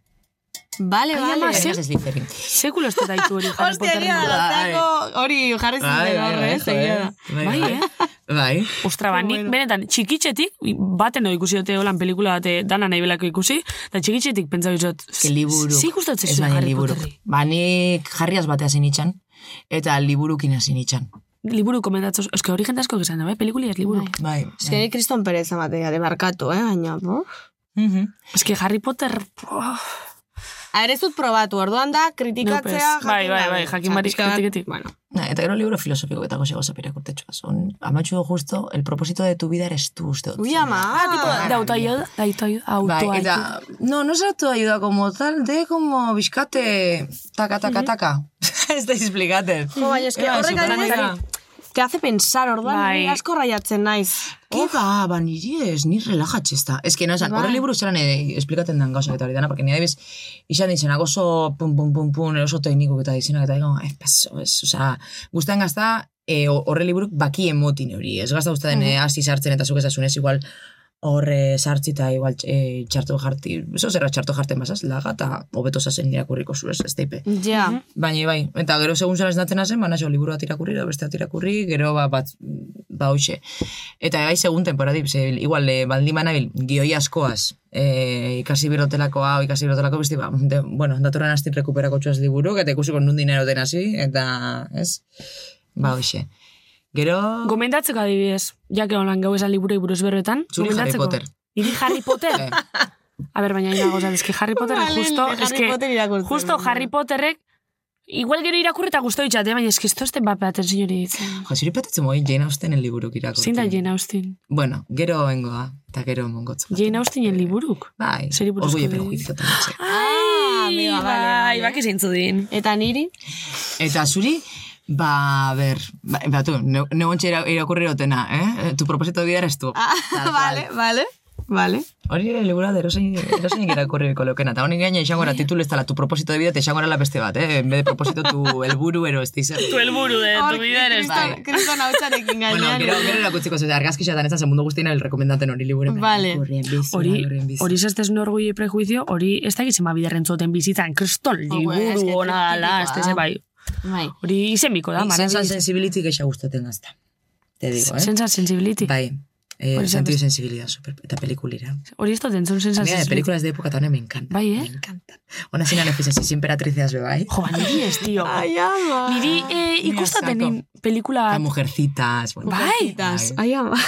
Vale, vale. ama, reliquias de Slytherin. Sekulo ez da hori Harry Hostia, Potter. egia da, gazteko hori jarri zuten horre, egia da. Bai, eh? Bai. Ostra, ba, nik benetan, txikitxetik, baten hori ikusi dute holan pelikula bate dana nahi belako ikusi, eta txikitxetik pentsa bizot, Que liburu. Zi gustatzen Ez zuen Harry. Potterri. Ba, nik jarriaz batea zinitxan, eta liburukin hasi nitxan. Liburu komentatzen, eske hori jente asko gizan da, bai, pelikuli ez liburu. Bai. Ez que ni Kriston Perez amatea, de barkatu, eh, baina, bo. Mhm. Eske Harry Potter, oh, A ere zut probatu, orduan da, kritikatzea Nupez. Bai, bai, bai, jakin barik kritiketik. Bueno, Na, eta gero libro filosofiko eta goxe gozapira kurtetxoa. Son, amatxu justo, el propósito de tu vida eres tú, uste dut. ui ama. Ah, tipo, de autoayuda, de autoayuda, Bai, eta, no, no es autoayuda como tal, de como bizkate, taka, taka, taka. Ez da explikaten. Jo, baina eske horrek adibidez, dira. te hace pensar, orduan, Bai. asko raiatzen naiz. Ke ba, ba, niri ez, ni relajatxe ez da. Ez que, no, esan, horre liburu zelan eh, esplikaten den gauza eta hori dana, porque ni adibidez, izan ditzenak oso pum, pum, pum, pum, oso teknikuk eta dizenak, eta digo, eh, paso, ez, oza, guztan gazta, eh, horre liburuk baki emotin hori, ez gazta guztaten eh, hasi sartzen eta zuk ezasunez, igual, horre sartzi eta igual eh, txarto jarti, eso zerra txarto jarten basaz, laga, eta hobeto zazen irakurriko zu ez, teipe. Ja. Baina bai, eta gero segun zara esnatzen hazen, ba, naso, liburu bat irakurri, edo beste bat irakurri, gero ba, bat, ba, hoxe. Eta bai, segun temporadi, ze, igual, e, baldin banabil, gioi askoaz, e, ikasi birotelako hau, ikasi birotelako beste, ba, de, bueno, datoran astin rekuperako txuaz liburu, eta ikusiko nun dinero den hasi, eta, ez? Ba, hoxe. Gero, Gomendatzeko adibidez, jake holan gau esan liburei buruz berbetan. Zuri Harry. Potter. Iri Harry Potter? Eh. A ber, baina ina gozat, eski Harry Potter Vale, justo, Harry Potter irakurtzen justo Harry Potterrek, igual gero irakurri eta guztu ditxate, baina eski esto este bat atención hori ditzen. jo, zuri patetzen moi, Jane Austen liburuk irakurri. Zein da Jane Austen? Bueno, gero bengoa, eta gero mongotzu. Jane Austenen liburuk. Bai, orgullo prejuicio también. Ah, amiga, vale, bai, vale. baki zeintzu din. Eta niri? Eta zuri, ba, a ber, ba, ba tu, ne, ne ontsa ira, irakurri rotena, eh? Tu propósito de vida eres tú. Ah, vale, vale. Vale. Hori ere libura de erosein, erosein irakurriko leukena. Eta honi gaina izango era titulu ez dela tu propósito de vida, te izango la beste bat, eh? En vez de propósito tu helburu ero ez dizer. Tu helburu de tu vida eres Kriston hautsarekin Bueno, gainean. gero, gero erakutziko zute, argazki xatan ez da mundu guztien el rekomendaten hori liburen. Vale. Hori, hori zestez orgullo y prejuicio, hori ez da gizema biderren zoten bizitzan, kriston, es que liburu ona dala, ez da, da. bai. Bai. Hori izenbiko da, Sensa maravilloso. sensibility gehiago gustaten gazta. Te digo, eh? Sensa sensibility. Bai. Eh, Hori sentido sensibilidad, super, eta pelikulira. Hori ez dut entzun sensa sensibility. películas de época también me encantan. Bai, eh? Me encantan. Ona zina nefizan, si emperatrices, bai? Jo, ba, niri ez, tio. Ai, ama. Niri eh, ikustaten pelikula... Eta mujercitas, bueno. Bai. Ai, ama.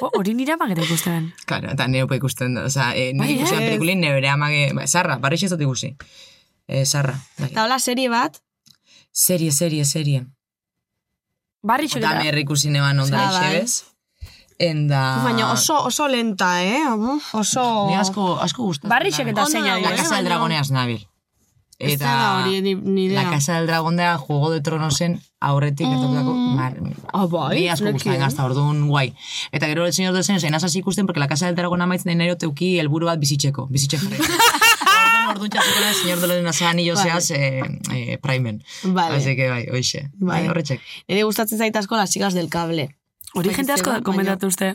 Jo, hori nire amagera ikusten. Claro, eta nire opa ikusten da. Osa, eh, Bai, nire ikusten eh? pelikulin nire amage... Ba, sarra, barri xezot ikusi. Eh, sarra. Eta hola serie bat, Serie, serie, serie. Barri Eta txoketa. me ikusi neban onda ixebez. Enda... baina oso, oso lenta, eh? Uf, Oso... Ni asko, asko gustatzen. Barri Ondo zeina La? Casa del Dragoneaz nabil. Ez da hori, ni. La Casa del Dragón da Juego de Tronosen aurretik gertatutako mar... Ah, bai? Ni asko gustatzen gazta, orduan guai. Eta gero el señor de los años, enaz hasi ikusten, porque la Casa del Dragón amaitzen den ero teuki helburu bat bizitzeko, bizitxe jarri. orduan txatuko el señor de los anillos Vale. seaz eh, eh, primen. Vale. Así que bai, oixe. Bai, Vale. horretxek. Nire gustatzen zait asko las chicas del cable. Hori jente asko komentatu uste.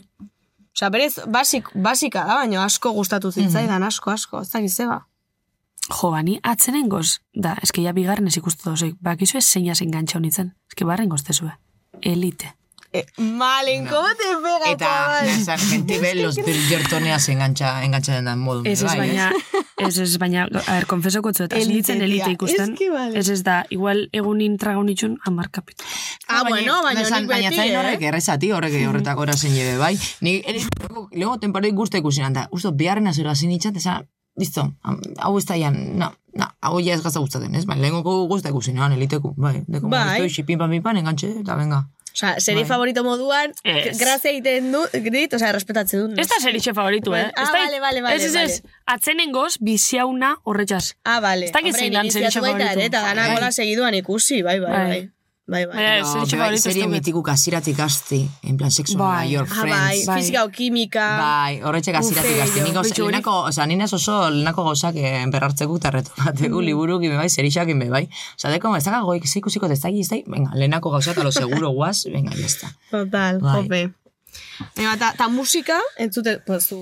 Osa, berez, basik, basika da, baina asko gustatu zitzaidan, asko, asko, ez dakiz zeba. Jo, bani, atzenen goz, da, eske ja bigarren ez ikustu dozoik, bakizu ez zeina zen gantxa honitzen, eske barren goztezue. Elite. Eh, malen, ¿cómo te pega, Eta, gente be los Bridgertoneaz engancha, engancha den modu. Ez ez bai, baina, ez ez baina, a ber, konfesoko zu, eta Elite, zinitzen elite ikusten. Que vale. Ez ez da, igual egunin tragon itxun, amar kapitu. Ah, bueno, baina Baina, nik baina beti, zain horrek eh? errezati, horrek horretako erazen jebe, bai. Ni, lego temporadik guzti ikusinan da. Usto, biharren azero hasi nintzat, esan, listo, hau ez da jan, no, no, hau ja ez gazta gustaten, ez? Bai, lehengoko guzti ikusinan, eliteku, bai. Deko, Bai. Estoy, pim, pam, pim, pam, enganche, eta venga. Osa, serie Bai. favorito moduan, Ez. grazia egiten du, dit, osa, respetatzen dut. Ez da seritxe favoritu, eh? Ah, Ez da- vale, vale, vale, Ez ez ez, atzenen goz, biziauna horretxaz. Ah, vale. Ez zein dan iniziatu serie baita favorito. ere, Eta gana Bai. gola segiduan ikusi, bai, bai, Bai. Bai. bai, bai. Baina, No, bai, favorito ez serie mitikuk aziratik asti, en plan sexo Bai. bai. your Ah, friends. bai, Bai. fizika o kimika. Bai, horretxek aziratik Ufe, asti. Nik oso, lehenako, oza, ninez oso lehenako gauzak eh, berrartzeko eta retokateko Mm. liburuk ime bai, serixak ime bai. Osa, deko, ez dago goik, zeikusiko, ez dago, ez dago, venga, lehenako gauzak, a lo seguro guaz, venga, ya está. Total, Bai. jope. Baina, ta, ta musika, entzute, pues,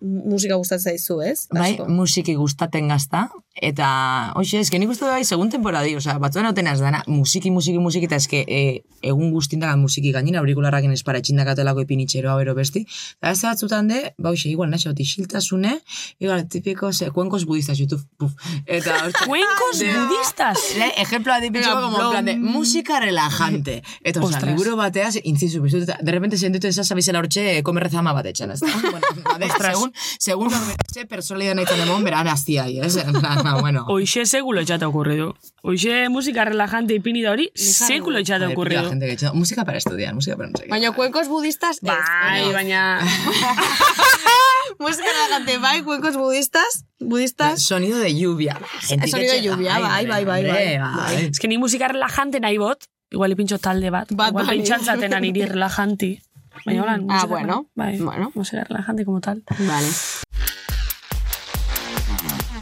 musika gustatzen zaizu, ez? Bai, musiki gustaten gazta, eta, hoxe, eske nik uste bai, segun temporadi, oza, batzuen hauten ez dana, musiki, musiki, musiki, eta eske, e, egun guztindagan musiki gainera, aurikularrakin espara txindakatelako ipinitxeroa bero besti, eta ez batzutan de, ba, hoxe, igual, naxo, isiltasune, igual, tipiko, se, kuenkos budistas, YouTube, puf, eta, hortza, Cuencos de- budistas. Le, ejemplo adipitxo, Venga, como en plan de música relajante. Eta, oza, liburu bateaz, incizu, bizut, eta de repente sentitu esa sabizela hortxe, komerrezama bat etxen, ez da? bueno, segun, segun horretxe personalidad nahi emon, beran aztiai, ez? En plan, ba, bueno. Hoxe segulo etxate okurridu. Hoxe musika relajante ipini da hori, Joder, pila okurridu. gente que música para estudiar, música para no sé qué. Baina kuenkos budistas, ez. Bai, baina... Musika relajante, bai, kuenkos budistas, budistas. Sonido de lluvia. Gente Sonido de lluvia, Ai, bai, bai, bai, bai. bai. Ez que ni musika relajante nahi bot, igual ipintxo talde bat. Bat igual pintxantzaten niri relajanti. Baina hola, Ah, bueno, bai, bueno. musika relajante como tal. Vale.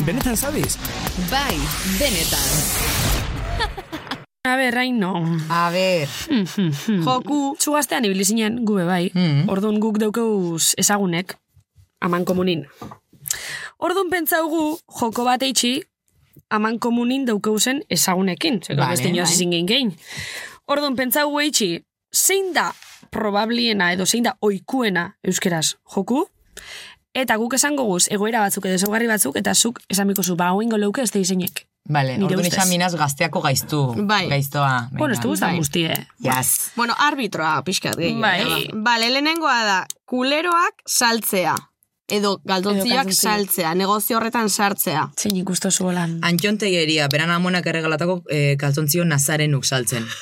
Benetan sabes? Bai, benetan. A ber, no. A ver. Joku. Zu gaztean ibili zinen, gube bai. Mm. Orduan guk daukeuz ezagunek, aman komunin. Orduan pentsaugu, joko bat eitxi, aman komunin daukeuzen ezagunekin. Zeko Vale, beste inoz bai. ezin gein gein. Orduan pentsaugu eitxi, zein da probabliena edo zein da oikuena euskeraz joku, eta guk esango guz egoera batzuk edo ezaugarri batzuk, eta zuk esan biko zu, ba, hoingo leuke ez da izenek. Vale, Nire orduan izan minaz gazteako gaiztu. Bai. Gaiztoa. Bueno, ez du guztan bai. guztie. Yes. Bueno, arbitroa, pixkat gehiago. Bai. Vale, lehenengoa da, kuleroak saltzea. Edo galdontziak saltzea, negozio horretan sartzea. Zein ikusto zuelan. Antxontegeria, beran amonak erregalatako eh, kaltontzio nazarenuk saltzen.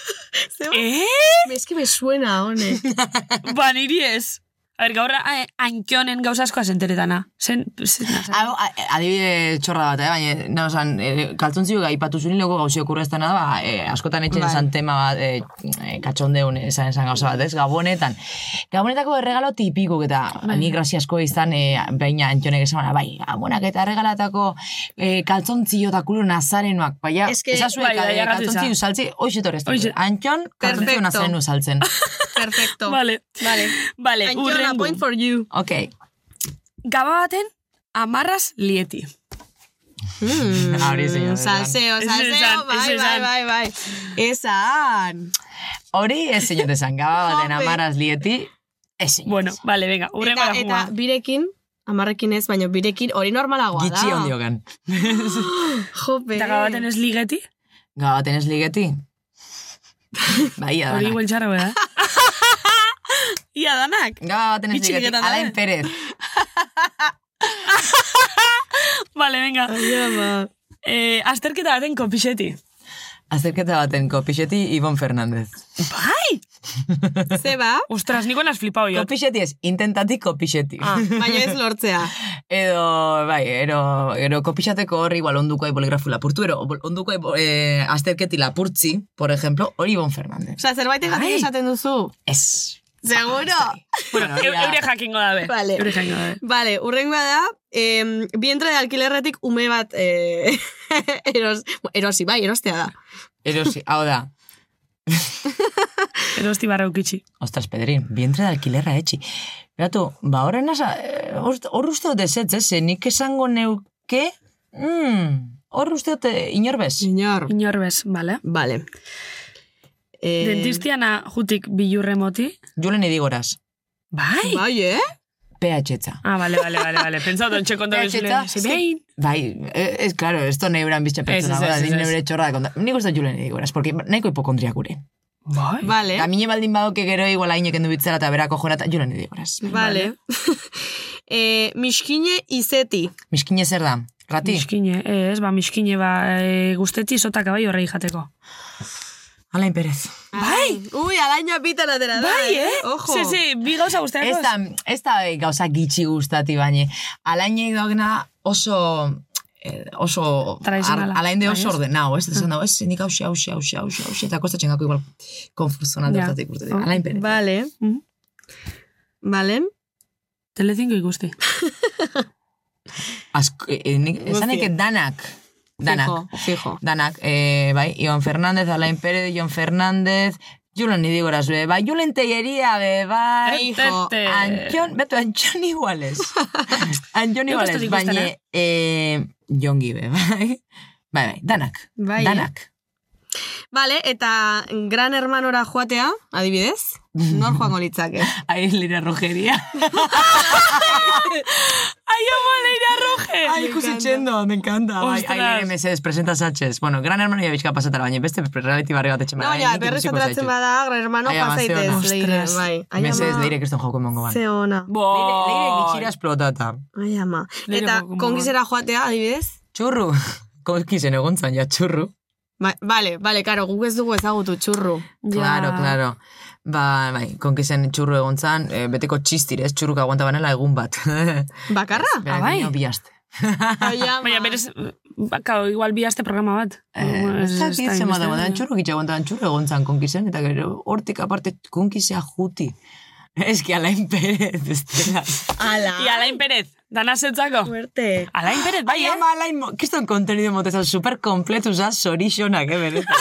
Eh? Eski me suena, honek. Ba, niri ez. A ber, gaur eh, ankionen gauza askoa zenteretana. Zen, zen, Hau, a- adibide txorra bat, eh? baina, no, osan, e, kaltontzio gaipatu zuen lego gauzi okurreztena da, ba, e, askotan etxen Bai. esan tema bat, e, e, katxondeun esan esan gauza bat, ez? Gabonetan. Gabonetako erregalo tipikuk eta ni graziasko izan, e, baina antxonek esan, bai, gabonak eta erregalatako e, kaltzontzio eta kulo nazarenoak, baina, Es que- esazue, bai, bai, kaltzontzio saltzi. Hoxe. Antxon, kaltzontzio Perfecto. nazarenu saltzen. Perfecto. Vale. Vale. Vale, Urrengo. point for you. ok. Gaba baten, amarraz lieti. Mm, Hori zein, Salseo, salseo, bai, bai, esan. bai, bai. Esan. Hori ez zein esan, gaba baten amaraz lieti, ez zein. Bueno, vale, venga, urrengo da eta birekin, amarrekin ez, baina birekin hori normalagoa da. Gitxi ondiogan. Jope. Eta gaba baten ez ligeti, Gaba baten ez ligeti? bai, ia hori igual txarro, da? Ia danak. Gaba baten ez Bitxi ligeti, diketa da, Alain? Pérez. Vale, venga. Eh, azterketa baten kopixeti. Azterketa baten kopixeti Ibon Fernández. Bai! Zeba, Ostras, niko nas flipau jo. Kopixeti ez, intentati kopixeti. ah, baina ez lortzea. Edo, bai, ero, ero kopixateko horri igual onduko ai boligrafu lapurtu, ero onduko eh, azterketi lapurtzi, por ejemplo, hori Ibon Fernández. Osa, zerbait egatik esaten duzu. Ez. Seguro. Bueno, eu- eure jakingo dabe. Vale. Eure jakingo dabe. Vale, urrengoa da, em, vientre de alquilerretik ume bat eh, eros, erosi, bai, erostea da. Erosi, hau da. Erosti barra ukitxi. Ostras, Pedrin, vientre de alquilerra etxi. Beatu, ba, horren asa, eh, hor uste dut ez, ez, eh, nik esango neuke, mm, hor uste dut eh, inor bez. Señor. Inorbez, vale. Vale. Eh, Dentistiana jutik bilurre moti. Julen idigoraz, Bai! Bai, eh? PH-etza. Ah, vale, vale, vale, vale. Konta Eh, bezule. txeta, Si sí. behin. Bai, eh, ez, claro, esto neuran biztxe pertsona, Ez, ez, bada, ez, nik ez. neure txorra da konta. Nik uste Julen idigoraz, porque nahiko hipokondria gure. Bai. Vale. Eta mine baldin badoke gero igual hainek endu bitzara eta berako jora eta Julen idigoraz. Vale. eh, miskine izeti. Miskine zer da? Rati? Miskine, ez, ba, miskine, ba, e, guzteti sotak bai horrei jateko. Alain Perez. Bai! Ui, alaino apitan atera da. Bai, eh? Ojo. Se, se, bi gauza guztiak. Ez da, ez da gauza gitxi guztati baina. Alainei dogena oso eh, oso, alain de Bai, oso ez? ordenau, ez? Esan dago, ez, nik hause, hause, hause, hause, hause, eta kostatzen gako igual konfusional Ja. dutatik urte. Oh. Alain pere. Vale. Mhm. Valen? Telecinco ikusti. Asko, eh, nik, danak, danak, Fijo, fijo. danak, eh, bai, Ion Fernández, Alain Pérez, Ion Fernández, Julen Idigoraz, be, bai, Julen Tellería, be, bai. Antxon, beto, Antxon iguales. Antxon iguales, baina, eh? eh, jongi, be, bai. Bai, bai, danak, Bai, eh? Vale, eta gran hermanora joatea, adibidez, nor joango litzake. Ai, Lira Rogeria. Ai, ama, Leira Roge! Ai, ikusi txendo, me encanta. Bai, Ostras. ai, ai, mesedez, presenta satxez. Bueno, gran hermano ya bizka pasatara, baina beste reality barri bat etxe No, ja, berriz ateratzen bada, gran hermano pasaitez, leire, bai. Ai, Mesedez, ama, leire kriston joko emongo ban. Ze ona. Leire, leire gitxira esplotata. Ai, ama. Leire Eta joko konkizera joatea, adibidez? Txurru. Konkisen egontzan, ja, txurru. Ba, vale, vale, karo, guk ez dugu ezagutu txurru. Claro, claro. Ba, bai, konkisen txurru egontzan, e, beteko txistirez, txurruk aguanta banela egun bat. Bakarra? Bera, bai. baino bi aste. Ai, ama. Baina berez, baka, igual bi aste programa bat. Bueno, Ez ez- ez dakit da zema da txurru gitxe aguantaban txurru egontzan konkisen, eta gero hortik aparte konkisea juti. Ez que Alain Pérez, ez dela. Ala. I Alain Pérez, dana zetzako. Fuerte. Alain Pérez, bai, Bai, eh? ama Alain, kiston kontenido motezan super kompletu za sorixonak, eh, benetan.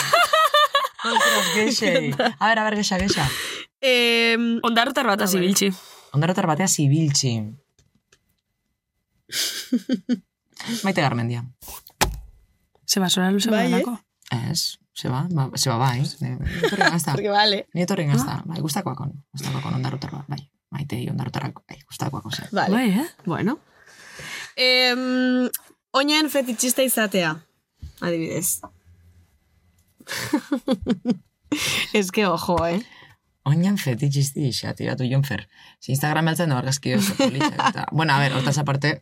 Ostras, geixei. A ber, a ber, gexa, gexa. Eh, Ondarrotar bat hasi biltzi. Ondarotar batea zibiltzi. Maite garmendia. Zeba, zora luze Bai, eh? badalako. Ez, seba, ba, seba bai. Ne- Etorri gazta. porque vale. Ni etorri gazta. Bai, gustakoakon. Gustakoakon ondarotar bat, bai. Maite ondarotarrak, bai, gustakoakon zen. Vale. Bai, eh? Bueno. Eh, oinen fetitxista izatea, adibidez. Ez que ojo, eh? Oinan fetitxisti isa, tiratu jonfer. Si Instagram beltzen da argazki oso politzak. Eta, bueno, a ver, hortaz aparte,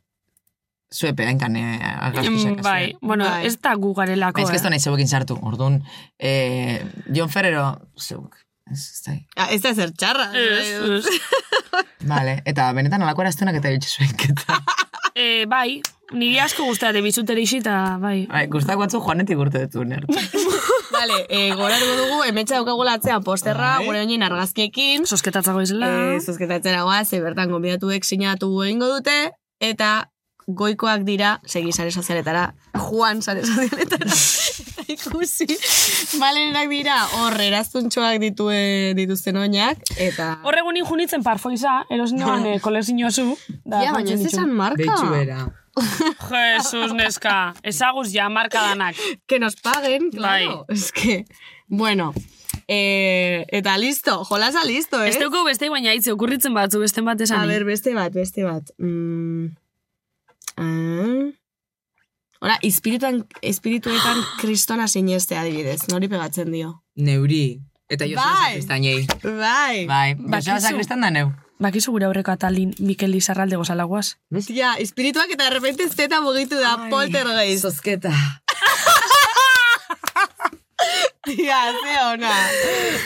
zuepe hainkan eh, argazkizak. Mm, Bai, bueno, Bai. ez da gu garelako, Ez que esto eh? nahi zeuekin sartu, orduan, eh, Jon Ferrero, zeuk, ez, ez da, Ah, ez da zer txarra. Ez, ez. Vale, eta benetan alako eraztunak eta bitxe zuenketa. Eh, bai, niri asko guztate bizuteri isi, eta bai. Bai, guztak batzu joanetik urte dut nertu. Vale, eh, goratuko dugu, emetxa daukagula atzean posterra, Bai. gure oinen argazkiekin. Sosketatzako izela. Eh, zozketatzen agoa, ze bertan gombidatuek sinatu egingo dute, eta goikoak dira, segi sare sozialetara, Juan sare sozialetara, eta ikusi, malenak dira, hor, eraztuntxoak ditue, dituzten oinak, eta... Horregunin junitzen parfoiza, eros nioan eh, kolezio zu. Da, Ja, baina ez esan marka. Deitxu bera. Jesus, neska. Ezaguz ja marka danak. Que nos paguen, claro. Es que, bueno, eh, eta listo, jolasa listo, eh? Ez dugu beste baina hitze okurritzen batzu beste bat esan. A ber, beste bat, beste bat. Mm. Ah. Ora, espirituan, espirituetan kristona sineste adibidez, nori pegatzen dio. Neuri. Eta jo Bai. sakristanei. Bai. Bai, Bakizu. Joseba sakristan da neu. Bakizu gure aurreko atalin Mikel Lizarralde gozalagoaz. Ja, espirituak eta de repente zeta mugitu da, poltergeist. Zozketa. Ja, ze ona.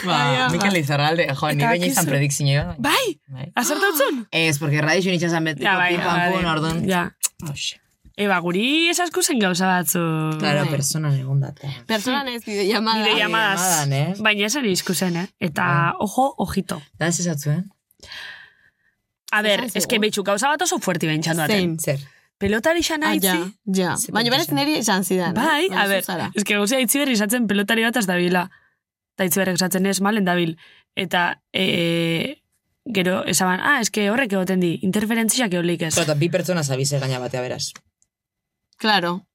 Ba, Mikel Izarralde, jo, ni baina izan akizu- predikzio. Bai! Bai. Azertu utzun? Ez, porque radio nitxan zan betiko Ja, bai, pim pam pum, bai. Eba, guri esasku zen gauza batzu. Claro, Bai. persona egon data. Personan ez bide llamada. Llamadas. llamadan, eh? Baina esan izku zen, eh? Eta, ojo, ojito. Da ez esatzu, eh? A ber, Esan eske zigun. betxu gauza bat oso fuerti behintxan duaten. Zein. Zer. Pelotari xan Ah, aitzi. ja, ja. Ze Baina berez niri esan zidan. eh? Bai, a ber, zuzara. eske gauza aitzi berri izatzen pelotari bat az dabila. Eta aitzi berrek esatzen ez, malen dabil. Eta, e, gero, esaban, ah, eske horrek egoten di, interferentziak eolik ez. Eta bi pertsona zabize gaina batea beraz. Claro.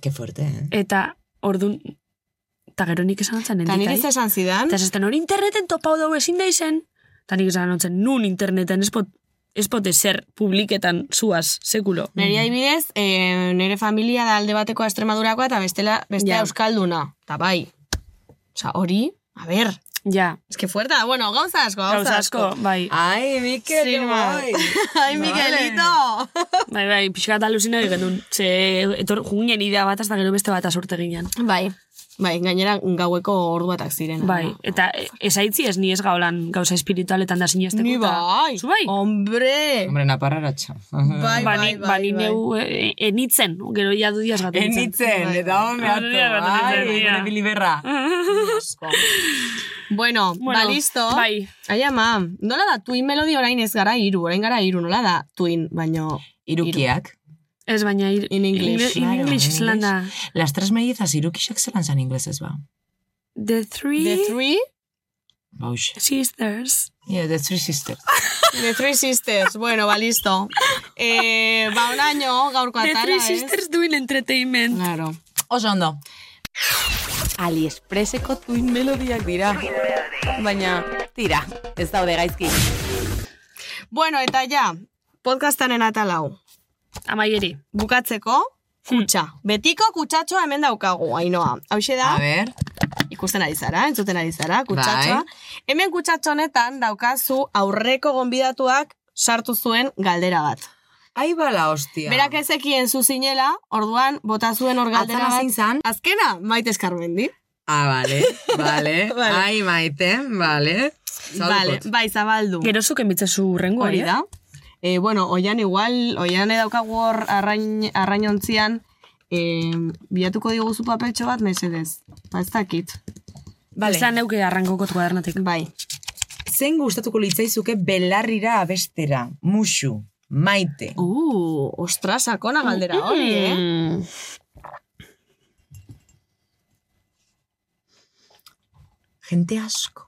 Ke fuerte, eh? Eta, ordun, eta gero nik esan zen, Eta niri endikai. ze esan zidan. Eta esaten hori interneten topau dugu ezin da izen. Eta nik esan zen, nun interneten espot, espote ser publiketan zuaz, sekulo. Neri adibidez, eh, nire familia da alde bateko Extremadurakoa eta bestela, bestea Ja. Euskalduna. Eta bai. Osa, hori, a ber, Ja, es que fuerta, bueno, gauza asko, gauza, asko, bai. Ai, Mikel, más. bai. Ai, Miguelito! Bai, bai, pixka eta alusina egin duen. Ze, etor, jungien idea bat, hasta gero beste bat asurte ginen. bai. Bai, gainera gaueko ordu batak ziren. Bai, eta e, esaitzi ez ni ez gaolan gauza espiritualetan da sinesteko. Ni eta- bai. Zu bai? Hombre. Hombre, naparraratxa. Bai, ba, bai, ba, bai, ni bai. neu e, enitzen, gero ja du diaz gatu Enitzen, eta hon Hori da, behato. gatu Ai, gure biliberra. Bueno, Bueno, ba, listo. bai. Ai, ama, nola da Twin Melody orain ez gara iru, orain gara iru, nola da Twin, baino... Irukiak. Ez baina ir, In English. In, English in zelan da. Las tres mellizas irukixak zelan zan inglesez ba. The three, The Three? Bauxe. sisters. Yeah, the three sisters. The Three Sisters. Bueno, ba, listo. Eh, ba, onaino, gaurko The atara, three ez? sisters doing entertainment. Claro. Oso ondo. AliExpresseko Twin Melodiak dira. Baina, tira, ez daude gaizki. Bueno, eta ja, podcastaren atalau. Amaieri. Bukatzeko, kutsa. Betiko kutsatxoa hemen daukagu, ainoa. Hau da, A ver. ikusten ari zara, entzuten ari zara, kutsatxoa. Bai. Hemen kutsatxo honetan daukazu aurreko gonbidatuak sartu zuen galdera bat. Ai bala, hostia. Berak ezekien zu zinela, orduan bota zuen hor galdera bat. zein zan? Azkena, maite eskarmendi. Ah, vale, vale. Vale. Ai, maite, vale. Vale, bai, zabaldu. Gero zuk emitzezu rengoa, Hori da. E, bueno, oian igual, oian daukagu hor arrain, arrainontzian, e, bilatuko diguzu papeltxo bat, mesedez. Ba, ez dakit. Vale. Zan neuke arrankoko kuadernatik. Bai. Zen gustatuko litzaizuke belarrira abestera, musu, maite. Uh, ostra, sakona galdera hori, eh? Mm. Gente asko.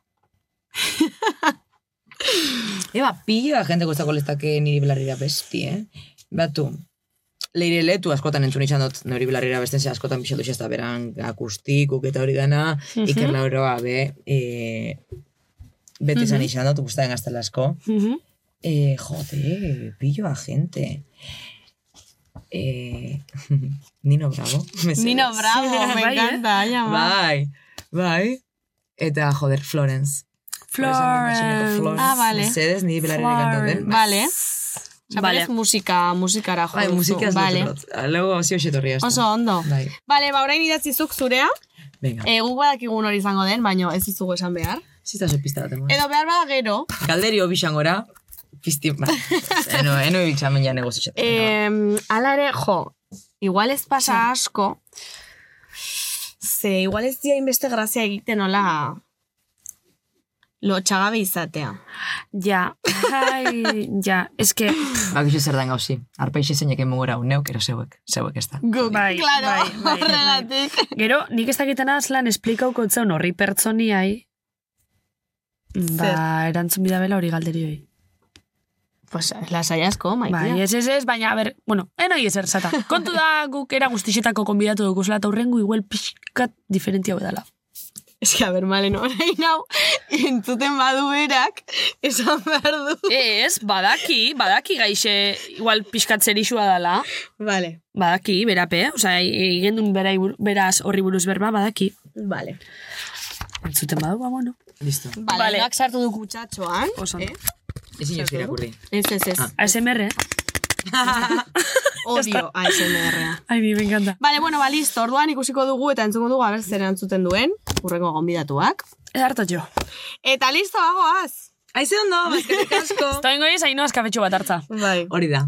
Eba, pila jente gustako lezake niri belarrira besti, eh? Batu, leire letu askotan entzun izan dut nori belarrira besten ze askotan pixatu xesta beran akustikuk eta hori dana, Iker Lauroa be, e, beti izan izan dut, guztaren gaztela asko. Mhm. Eh, jode, pilloa gente. Eh, Nino Bravo. mesedez. Nino Bravo, me eh? encanta. Bai, bai. Eta, joder, Florence. Florence. Florence. Ah, vale. Mesedez, belarrera kantaten. Vale. Osa, Vale. musika, musikara jo Bai, musika ez vale. xetorria ez da. Oso ondo. Bai, Vale, ba, orain idatzizuk zurea. venga. E, guk badakigun hori izango den, baino ez dizugu esan behar. Zita zo pista bat emoa. Edo behar bada gero, Galderio bisangora, pizti, ba, eno, eno ibiltzamen ja negozizatzen. Eh, ala ere, jo, igual ez pasa asko, ze igual ez dia inbeste grazia egiten hola lotxagabe izatea. Ja, ai, ja, eske, Bakixo zer dan gauzi. Arpeixe zeinek emugora un neuk, ero zeuek, zeuek ez da. Guk, Bai, claro, bai, bai, bai. horregatik. gero, nik ez dakiten azlan esplikauko etzaun horri pertsoniai, ba, erantzun bidabela hori galderioi. Pues, lasai asko, maitia. Bai, ez, ez, ez, baina, a ber, bueno, enoi ezer zata. Kontu da guk era guztixetako konbidatu dukuzela eta hurrengo igual pixkat diferentia bedala. Ez que, a ber, malen orain hau, entzuten badu berak, esan behar du. Ez, badaki, badaki gaixe igual pixkat zerixua dala. Vale, Badaki, berape, osea, igendun bera, beraz horri buruz berba, badaki. vale. Entzuten badu, ba, bueno. Listo. Vale, Vale. sartu du kutsatxoan. Oso. Eh? Ezin ez irakurri. Ez, ez, ez. Ah. ASMR, eh? Odio ASMR-a. Ai, mi, me encanta. Vale, bueno, ba, listo. Orduan ikusiko dugu eta entzuko dugu aber zer entzuten duen, urrengo gonbidatuak. Ez hartu jo. Eta listo, bagoaz. Aize ondo, bazkerik asko. Eta ingo ez, hainoaz kafetxo bat hartza. Bai. Hori da.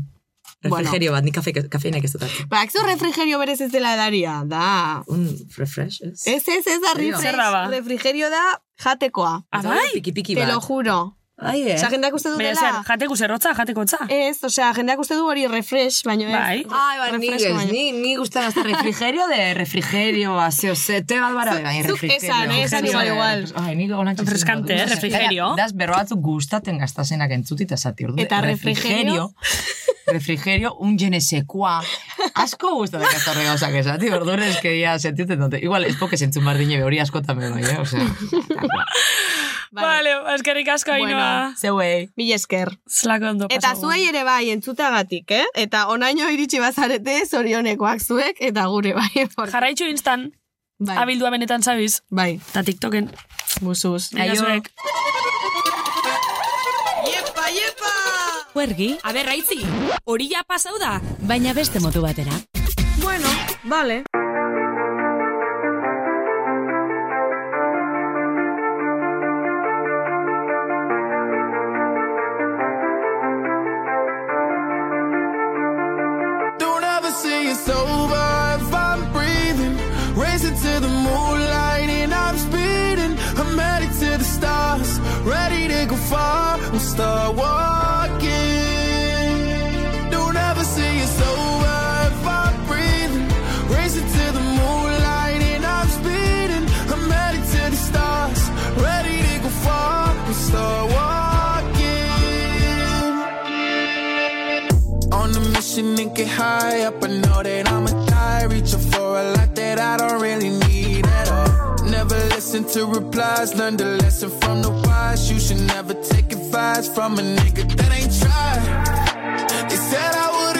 Refrigerio bat, ni kafe, kafeinak ez dut hartu. Ba, ekzu refrigerio berez ez dela edaria, da. Un refresh, ez? Ez, ez, ez da da ba? refrigerio da jatekoa. Ah, da bai? Piki piki Te bat. lo juro. Ai, eh? Osa, jendeak uste du Baina zer, dela... jateko zerrotza, jateko tza. Ez, osea, jendeak uste du hori refresh, baino ez. Bai. Ai, bai, ni ez, ni, ni gustan hasta refrigerio de refrigerio, azio, zete bat bara, baina zuk refrigerio. esan, eh, esan igual, igual. Ai, ni golan txatzen. Refrescante, eh, refrigerio. Das berro batzuk gustaten gastazenak entzuti eta zati, ordu. Eta refrigerio? refrigerio, un genesekoa. Asko gustaten gastarre gauzak esati, ordu eske ya sentitzen dute. Igual, ez poke zentzun bardine hori askotan bai, eh? Osea, Vale, eskerrik asko Bueno. hainoa. zeuei. Mil esker. Zlako ondo Eta zuei ere bai, entzutagatik, eh? Eta onaino iritsi bazarete, zorionekoak zuek, eta gure bai. porque- Jarraitzu instan, bai. abildua benetan zabiz, Bai, eta TikToken. musuz. Aio. zuek. Huergi, A ber, raitzi, hori ja pasau da. baina beste modu batera. Bueno, vale. Ready to go far. I'm start walking. Don't ever say it's over if I'm breathing. Racing to the moonlight and I'm speeding. I'm headed to the stars, ready to go far. I'm start walking. On a mission and get high up. I know that I'ma die. Reaching for a lot that I don't really need listen to replies. Learn the lesson from the wise. You should never take advice from a nigga that ain't tried. They said I wouldn't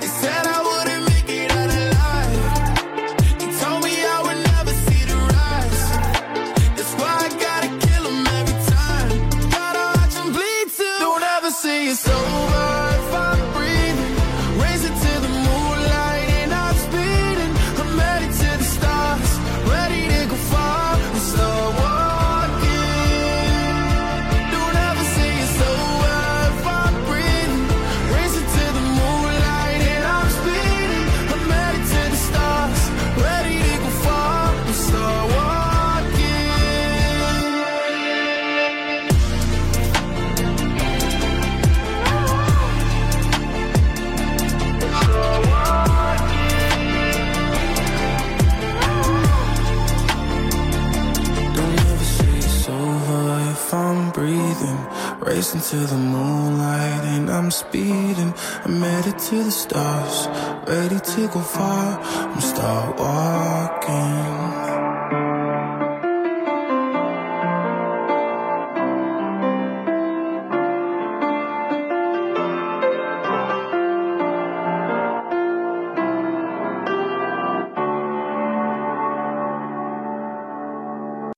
Listen to the moonlight and I'm speeding. I'm headed to the stars, ready to go far. I'm start walking.